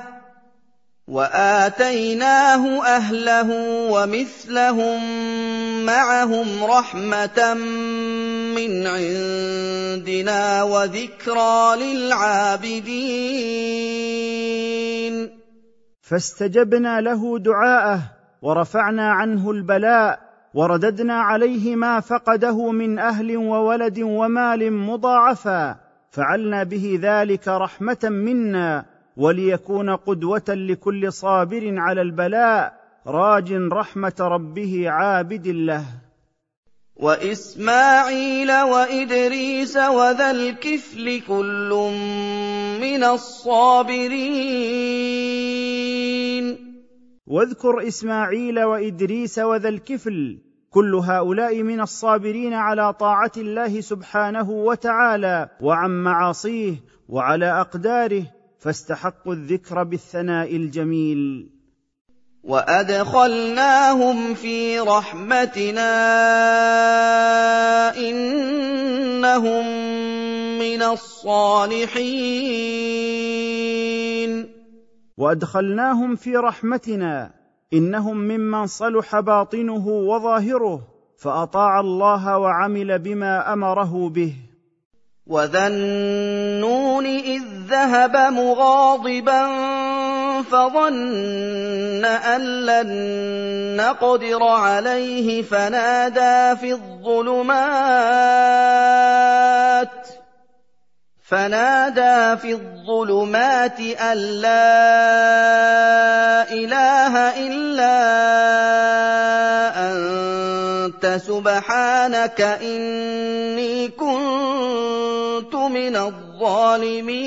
Speaker 2: وآتيناه أهله ومثلهم معهم رحمة من عندنا وذكرى للعابدين.
Speaker 1: فاستجبنا له دعاءه ورفعنا عنه البلاء ورددنا عليه ما فقده من أهل وولد ومال مضاعفا فعلنا به ذلك رحمة منا وليكون قدوة لكل صابر على البلاء راج رحمة ربه عابد له.
Speaker 2: وإسماعيل وإدريس وذا الكفل كل من الصابرين.
Speaker 1: واذكر إسماعيل وإدريس وذا الكفل كل هؤلاء من الصابرين على طاعة الله سبحانه وتعالى وعن معاصيه وعلى أقداره فاستحقوا الذكر بالثناء الجميل.
Speaker 2: وادخلناهم في رحمتنا انهم من الصالحين
Speaker 1: وادخلناهم في رحمتنا انهم ممن صلح باطنه وظاهره فاطاع الله وعمل بما امره به
Speaker 2: وذا النون اذ ذهب مغاضبا فظن أن لن نقدر عليه فنادى في الظلمات فنادى في الظلمات أن لا إله إلا أنت سبحانك إني كنت من الظالمين.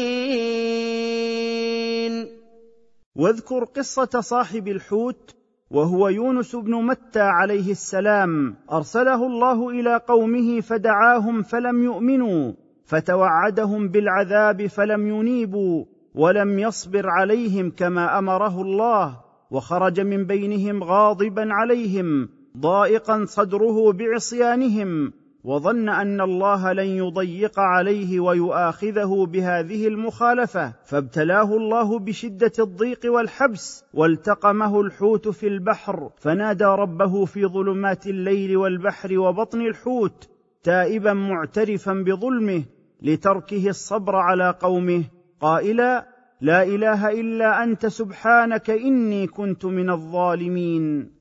Speaker 1: واذكر قصة صاحب الحوت وهو يونس بن متى عليه السلام. أرسله الله إلى قومه فدعاهم فلم يؤمنوا فتوعدهم بالعذاب فلم ينيبوا ولم يصبر عليهم كما أمره الله وخرج من بينهم غاضبا عليهم ضائقا صدره بعصيانهم وظن أن الله لن يضيق عليه ويؤاخذه بهذه المخالفة فابتلاه الله بشدة الضيق والحبس والتقمه الحوت في البحر فنادى ربه في ظلمات الليل والبحر وبطن الحوت تائبا معترفا بظلمه لتركه الصبر على قومه قائلا لا إله إلا أنت سبحانك إني كنت من الظالمين.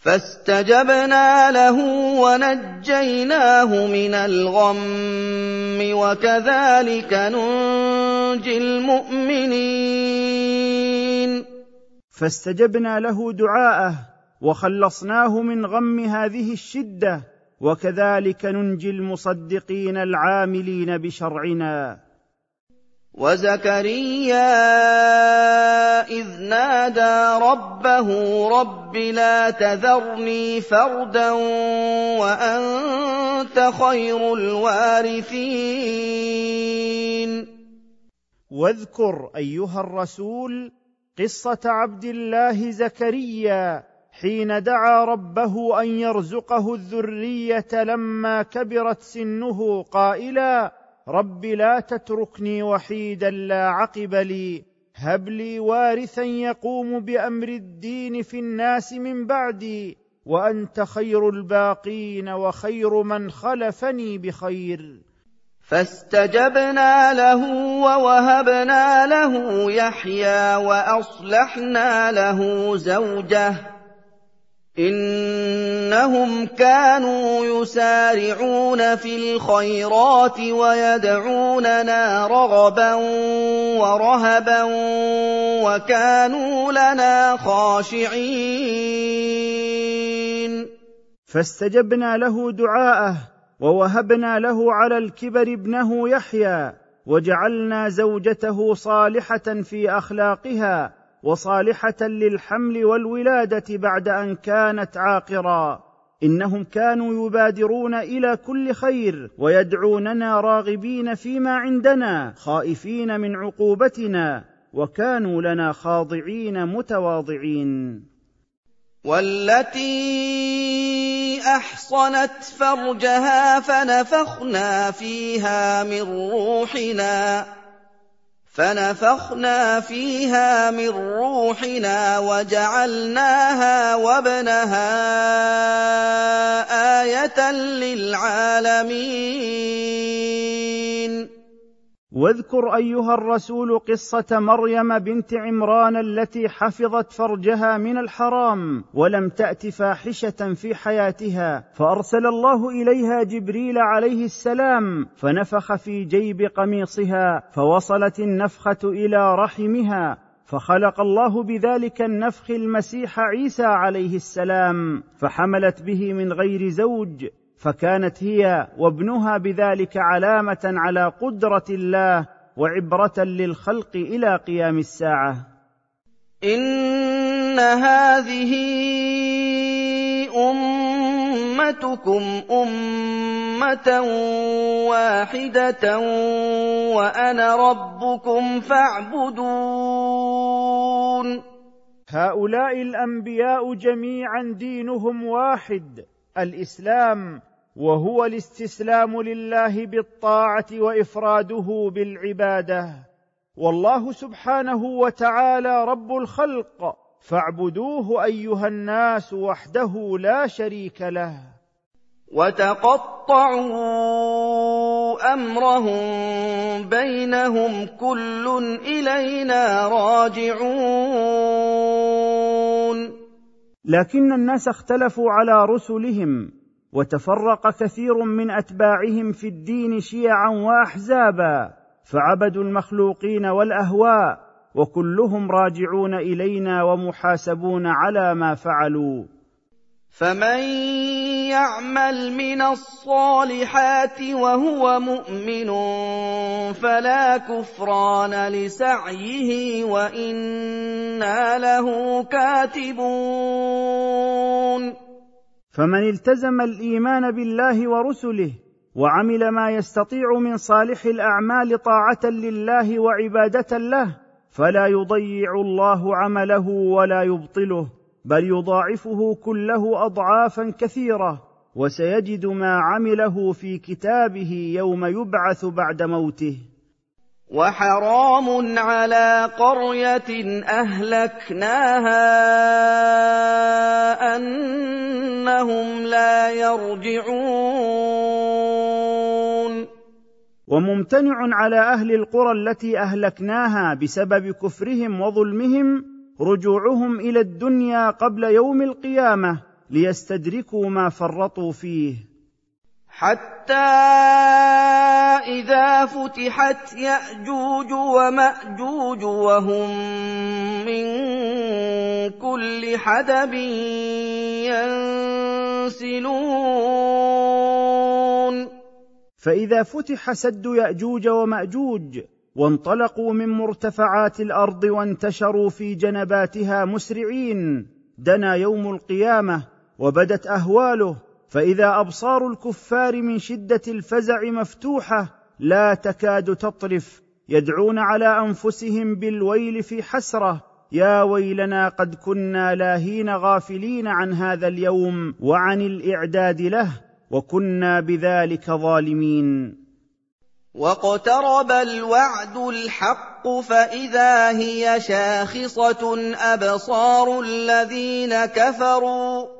Speaker 2: فاستجبنا له ونجيناه من الغم وكذلك ننجي المؤمنين.
Speaker 1: فاستجبنا له دعاءه وخلصناه من غم هذه الشدة وكذلك ننجي المصدقين العاملين بشرعنا.
Speaker 2: وزكريا إذ نادى ربه رب لا تذرني فردا وأنت خير الوارثين.
Speaker 1: واذكر أيها الرسول قصة عبد الله زكريا حين دعا ربه أن يرزقه الذرية لما كبرت سنه قائلا رب لا تتركني وحيدا لا عقب لي. هب لي وارثا يقوم بأمر الدين في الناس من بعدي. وأنت خير الباقين وخير من خلفني بخير.
Speaker 2: فاستجبنا له ووهبنا له يحيى وأصلحنا له زوجه. إِنَّهُمْ كَانُوا يُسَارِعُونَ فِي الْخَيْرَاتِ وَيَدْعُونَنَا رَغَبًا وَرَهَبًا وَكَانُوا لَنَا خَاشِعِينَ.
Speaker 1: فاستجبنا له دعاءه ووهبنا له على الكبر ابنه يحيى وجعلنا زوجته صالحة في أخلاقها وصالحة للحمل والولادة بعد أن كانت عاقرا. إنهم كانوا يبادرون إلى كل خير ويدعوننا راغبين فيما عندنا خائفين من عقوبتنا وكانوا لنا خاضعين متواضعين.
Speaker 2: والتي أحصنت فرجها فنفخنا فيها من روحنا. فنفخنا فيها من روحنا وجعلناها وابنها آية للعالمين.
Speaker 1: واذكر أيها الرسول قصة مريم بنت عمران التي حفظت فرجها من الحرام ولم تأت فاحشة في حياتها فأرسل الله إليها جبريل عليه السلام فنفخ في جيب قميصها فوصلت النفخة إلى رحمها فخلق الله بذلك النفخ المسيح عيسى عليه السلام فحملت به من غير زوج فكانت هي وابنها بذلك علامة على قدرة الله وعبرة للخلق إلى قيام الساعة.
Speaker 2: إن هذه أمتكم أمة واحدة وأنا ربكم فاعبدون.
Speaker 1: هؤلاء الأنبياء جميعا دينهم واحد الإسلام وهو الاستسلام لله بالطاعة وإفراده بالعبادة. والله سبحانه وتعالى رب الخلق فاعبدوه أيها الناس وحده لا شريك له.
Speaker 2: وتقطعوا أمرهم بينهم كل إلينا راجعون.
Speaker 1: لكن الناس اختلفوا على رسلهم وتفرق كثير من أتباعهم في الدين شيعا وأحزابا فعبدوا المخلوقين والأهواء وكلهم راجعون إلينا ومحاسبون على ما فعلوا.
Speaker 2: فمن يعمل من الصالحات وهو مؤمن فلا كفران لسعيه وإنا له كاتبون.
Speaker 1: فمن التزم الإيمان بالله ورسله وعمل ما يستطيع من صالح الأعمال طاعة لله وعبادة له فلا يضيع الله عمله ولا يبطله بل يضاعفه كله اضعافا كثيرة وسيجد ما عمله في كتابه يوم يبعث بعد موته.
Speaker 2: وحرام على قرية أهلكناها أنهم لا يرجعون.
Speaker 1: وممتنع على أهل القرى التي أهلكناها بسبب كفرهم وظلمهم رجوعهم إلى الدنيا قبل يوم القيامة ليستدركوا ما فرطوا فيه.
Speaker 2: حتى إذا فتحت يأجوج ومأجوج وهم من كل حدب ينسلون.
Speaker 1: فإذا فتح سد يأجوج ومأجوج وانطلقوا من مرتفعات الأرض وانتشروا في جنباتها مسرعين دنا يوم القيامة وبدت أهواله فإذا أبصار الكفار من شدة الفزع مفتوحة لا تكاد تطرف. يدعون على أنفسهم بالويل في حسرة. يا ويلنا قد كنا لاهين غافلين عن هذا اليوم وعن الإعداد له وكنا بذلك ظالمين.
Speaker 2: واقترب الوعد الحق فإذا هي شاخصة أبصار الذين كفروا.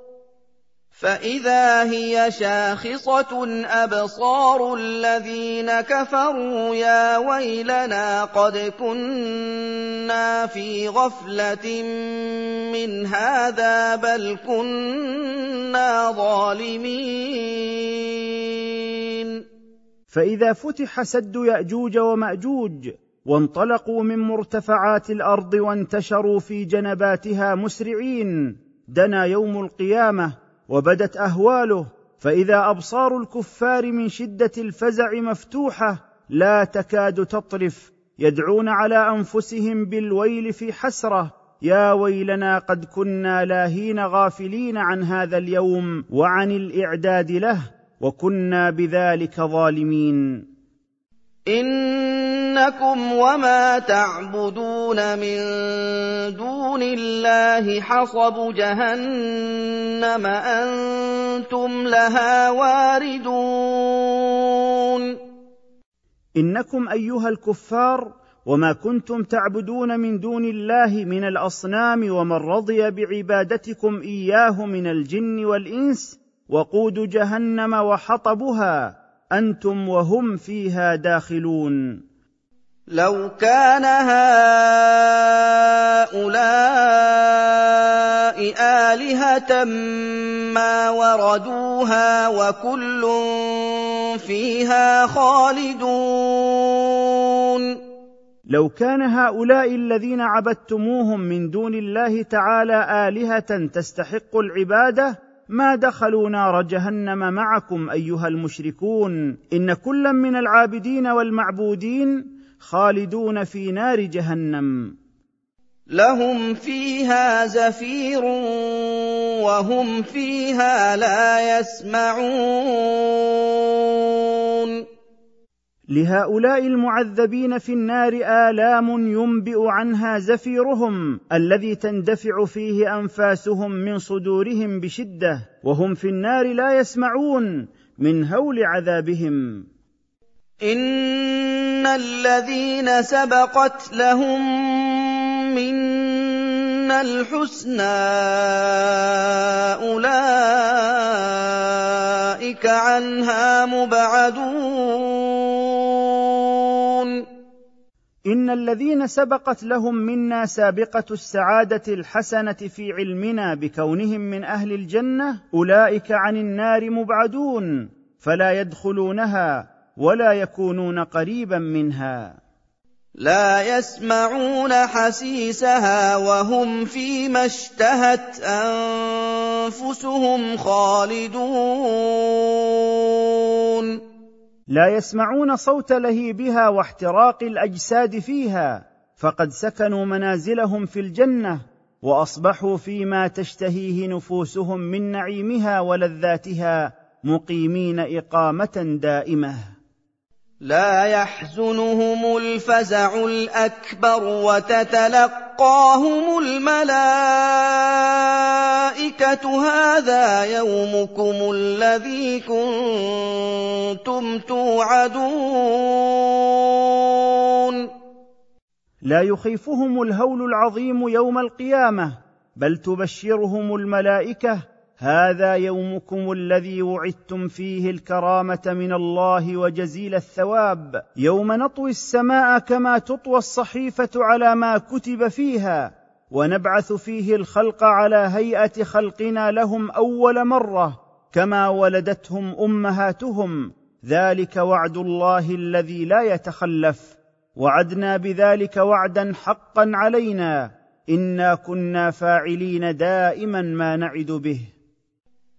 Speaker 2: فإذا هي شاخصة أبصار الذين كفروا يا ويلنا قد كنا في غفلة من هذا بل كنا ظالمين
Speaker 1: فإذا فتح سد يأجوج ومأجوج وانطلقوا من مرتفعات الأرض وانتشروا في جنباتها مسرعين دنا يوم القيامة وبدت أهواله فإذا أبصار الكفار من شدة الفزع مفتوحة لا تكاد تطرف. يدعون على أنفسهم بالويل في حسرة. يا ويلنا قد كنا لاهين غافلين عن هذا اليوم وعن الإعداد له وكنا بذلك ظالمين.
Speaker 2: إنكم وما تعبدون من دون الله حصب جهنم أنتم لها واردون.
Speaker 1: إنكم أيها الكفار وما كنتم تعبدون من دون الله من الأصنام ومن رضي بعبادتكم إياه من الجن والإنس وقود جهنم وحطبها أنتم وهم فيها داخلون.
Speaker 2: لو كان هؤلاء آلهة ما وردوها وكل فيها خالدون.
Speaker 1: لو كان هؤلاء الذين عبدتموهم من دون الله تعالى آلهة تستحق العبادة ما دخلوا نار جهنم معكم أيها المشركون إن كلا من العابدين والمعبودين خالدون في نار جهنم.
Speaker 2: لهم فيها زفير وهم فيها لا يسمعون.
Speaker 1: لهؤلاء المعذبين في النار آلام ينبئ عنها زفيرهم الذي تندفع فيه أنفاسهم من صدورهم بشدة وهم في النار لا يسمعون من هول عذابهم.
Speaker 2: إن الذين سبقت لهم منا الحسنى اولئك عنها مبعدون
Speaker 1: ان الذين سبقت لهم منا سابقه السعاده الحسنه في علمنا بكونهم من أهل الجنه اولئك عن النار مبعدون فلا يدخلونها ولا يكونون قريبا منها
Speaker 2: لا يسمعون حسيسها وهم فيما اشتهت أنفسهم خالدون.
Speaker 1: لا يسمعون صوت لهيبها واحتراق الأجساد فيها فقد سكنوا منازلهم في الجنة وأصبحوا فيما تشتهيه نفوسهم من نعيمها ولذاتها مقيمين إقامة دائمة.
Speaker 2: لا يحزنهم الفزع الأكبر وتتلقاهم الملائكة. هذا يومكم الذي كنتم توعدون.
Speaker 1: لا يخيفهم الهول العظيم يوم القيامة بل تبشرهم الملائكة هذا يومكم الذي وعدتم فيه الكرامة من الله وجزيل الثواب. يوم نطوي السماء كما تطوى الصحيفة على ما كتب فيها. ونبعث فيه الخلق على هيئة خلقنا لهم أول مرة كما ولدتهم أمهاتهم. ذلك وعد الله الذي لا يتخلف. وعدنا بذلك وعدا حقا علينا. إنا كنا فاعلين دائما ما نعد به.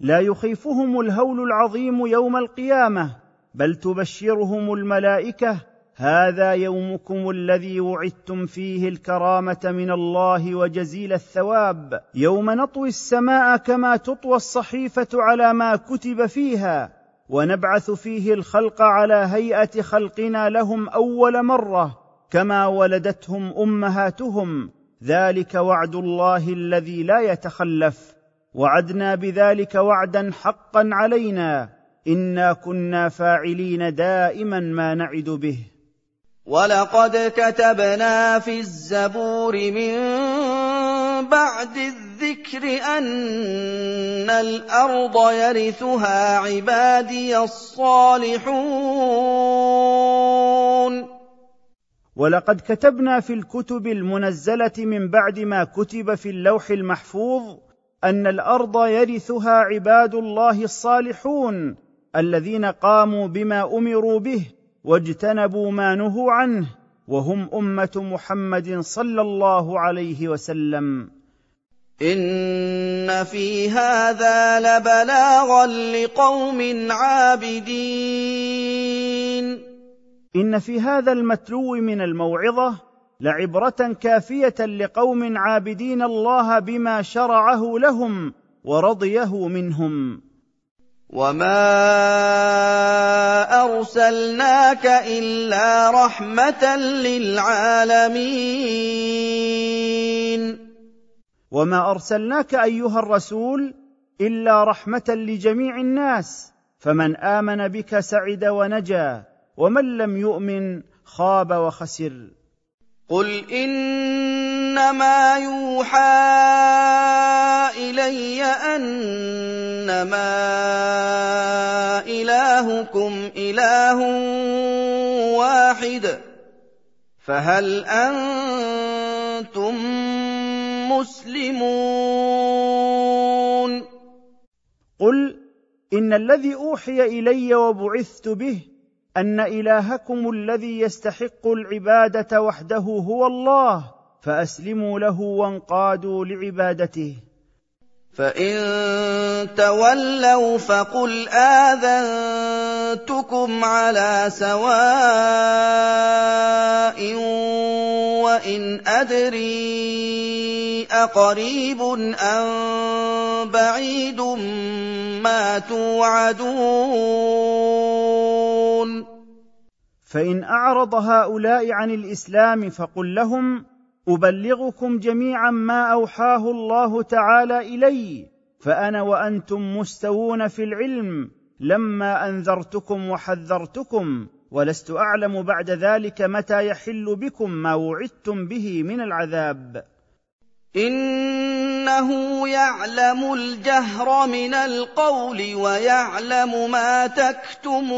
Speaker 1: لا يخيفهم الهول العظيم يوم القيامة بل تبشرهم الملائكة هذا يومكم الذي وعدتم فيه الكرامة من الله وجزيل الثواب. يوم نطوي السماء كما تطوى الصحيفة على ما كتب فيها ونبعث فيه الخلق على هيئة خلقنا لهم أول مرة كما ولدتهم أمهاتهم. ذلك وعد الله الذي لا يتخلف. وعدنا بذلك وعدا حقا علينا. إنا كنا فاعلين دائما ما نعد به.
Speaker 2: ولقد كتبنا في الزبور من بعد الذكر أن الأرض يرثها عبادي الصالحون.
Speaker 1: ولقد كتبنا في الكتب المنزلة من بعد ما كتب في اللوح المحفوظ أن الأرض يرثها عباد الله الصالحون الذين قاموا بما أمروا به واجتنبوا ما نهوا عنه وهم أمة محمد صلى الله عليه وسلم.
Speaker 2: إن في هذا لبلاغا لقوم عابدين.
Speaker 1: إن في هذا المتلو من الموعظة لعبرة كافية لقوم عابدين الله بما شرعه لهم ورضيه منهم.
Speaker 2: وما ارسلناك الا رحمه للعالمين.
Speaker 1: وما ارسلناك ايها الرسول الا رحمه لجميع الناس. فمن امن بك سعد ونجا ومن لم يؤمن خاب وخسر.
Speaker 2: قل انما يوحى الي انما الهكم اله واحد فهل أنتم مسلمون
Speaker 1: قل ان الذي اوحي الي وبعثت به أن إلهكم الذي يستحق العبادة وحده هو الله فأسلموا له وانقادوا لعبادته.
Speaker 2: فإن تولوا فقل اذنت كنتكم على سواء وإن أدري أقريب أم بعيد ما توعدون.
Speaker 1: فإن أعرض هؤلاء عن الإسلام فقل لهم أبلغكم جميعا ما أوحاه الله تعالى إلي فأنا وأنتم مستوون في العلم لما أنذرتكم وحذرتكم ولست أعلم بعد ذلك متى يحل بكم ما وعدتم به من العذاب.
Speaker 2: إنه يعلم الجهر من القول ويعلم ما تكتمون.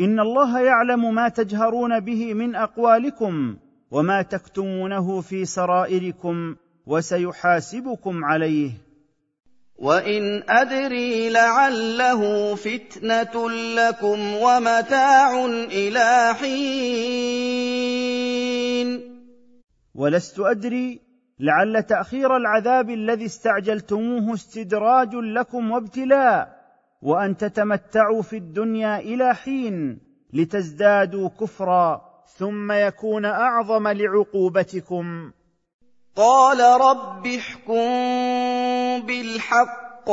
Speaker 1: إن الله يعلم ما تجهرون به من أقوالكم وما تكتمونه في سرائركم وسيحاسبكم عليه.
Speaker 2: وإن أدري لعله فتنة لكم ومتاع إلى حين.
Speaker 1: ولست أدري لعل تأخير العذاب الذي استعجلتموه استدراج لكم وابتلاء وأن تتمتعوا في الدنيا إلى حين لتزدادوا كفرا ثم يكون أعظم لعقوبتكم.
Speaker 2: قال رب احكم بالحق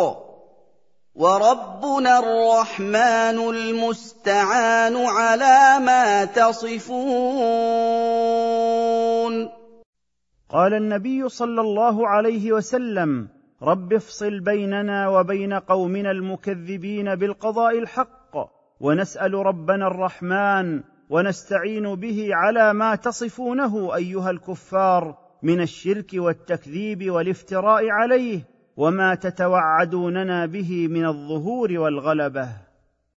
Speaker 2: وربنا الرحمن المستعان على ما تصفون.
Speaker 1: قال النبي صلى الله عليه وسلم رب افصل بيننا وبين قومنا المكذبين بالقضاء الحق ونسأل ربنا الرحمن ونستعين به على ما تصفونه أيها الكفار من الشرك والتكذيب والافتراء عليه وما تتوعدوننا به من الظهور والغلبة.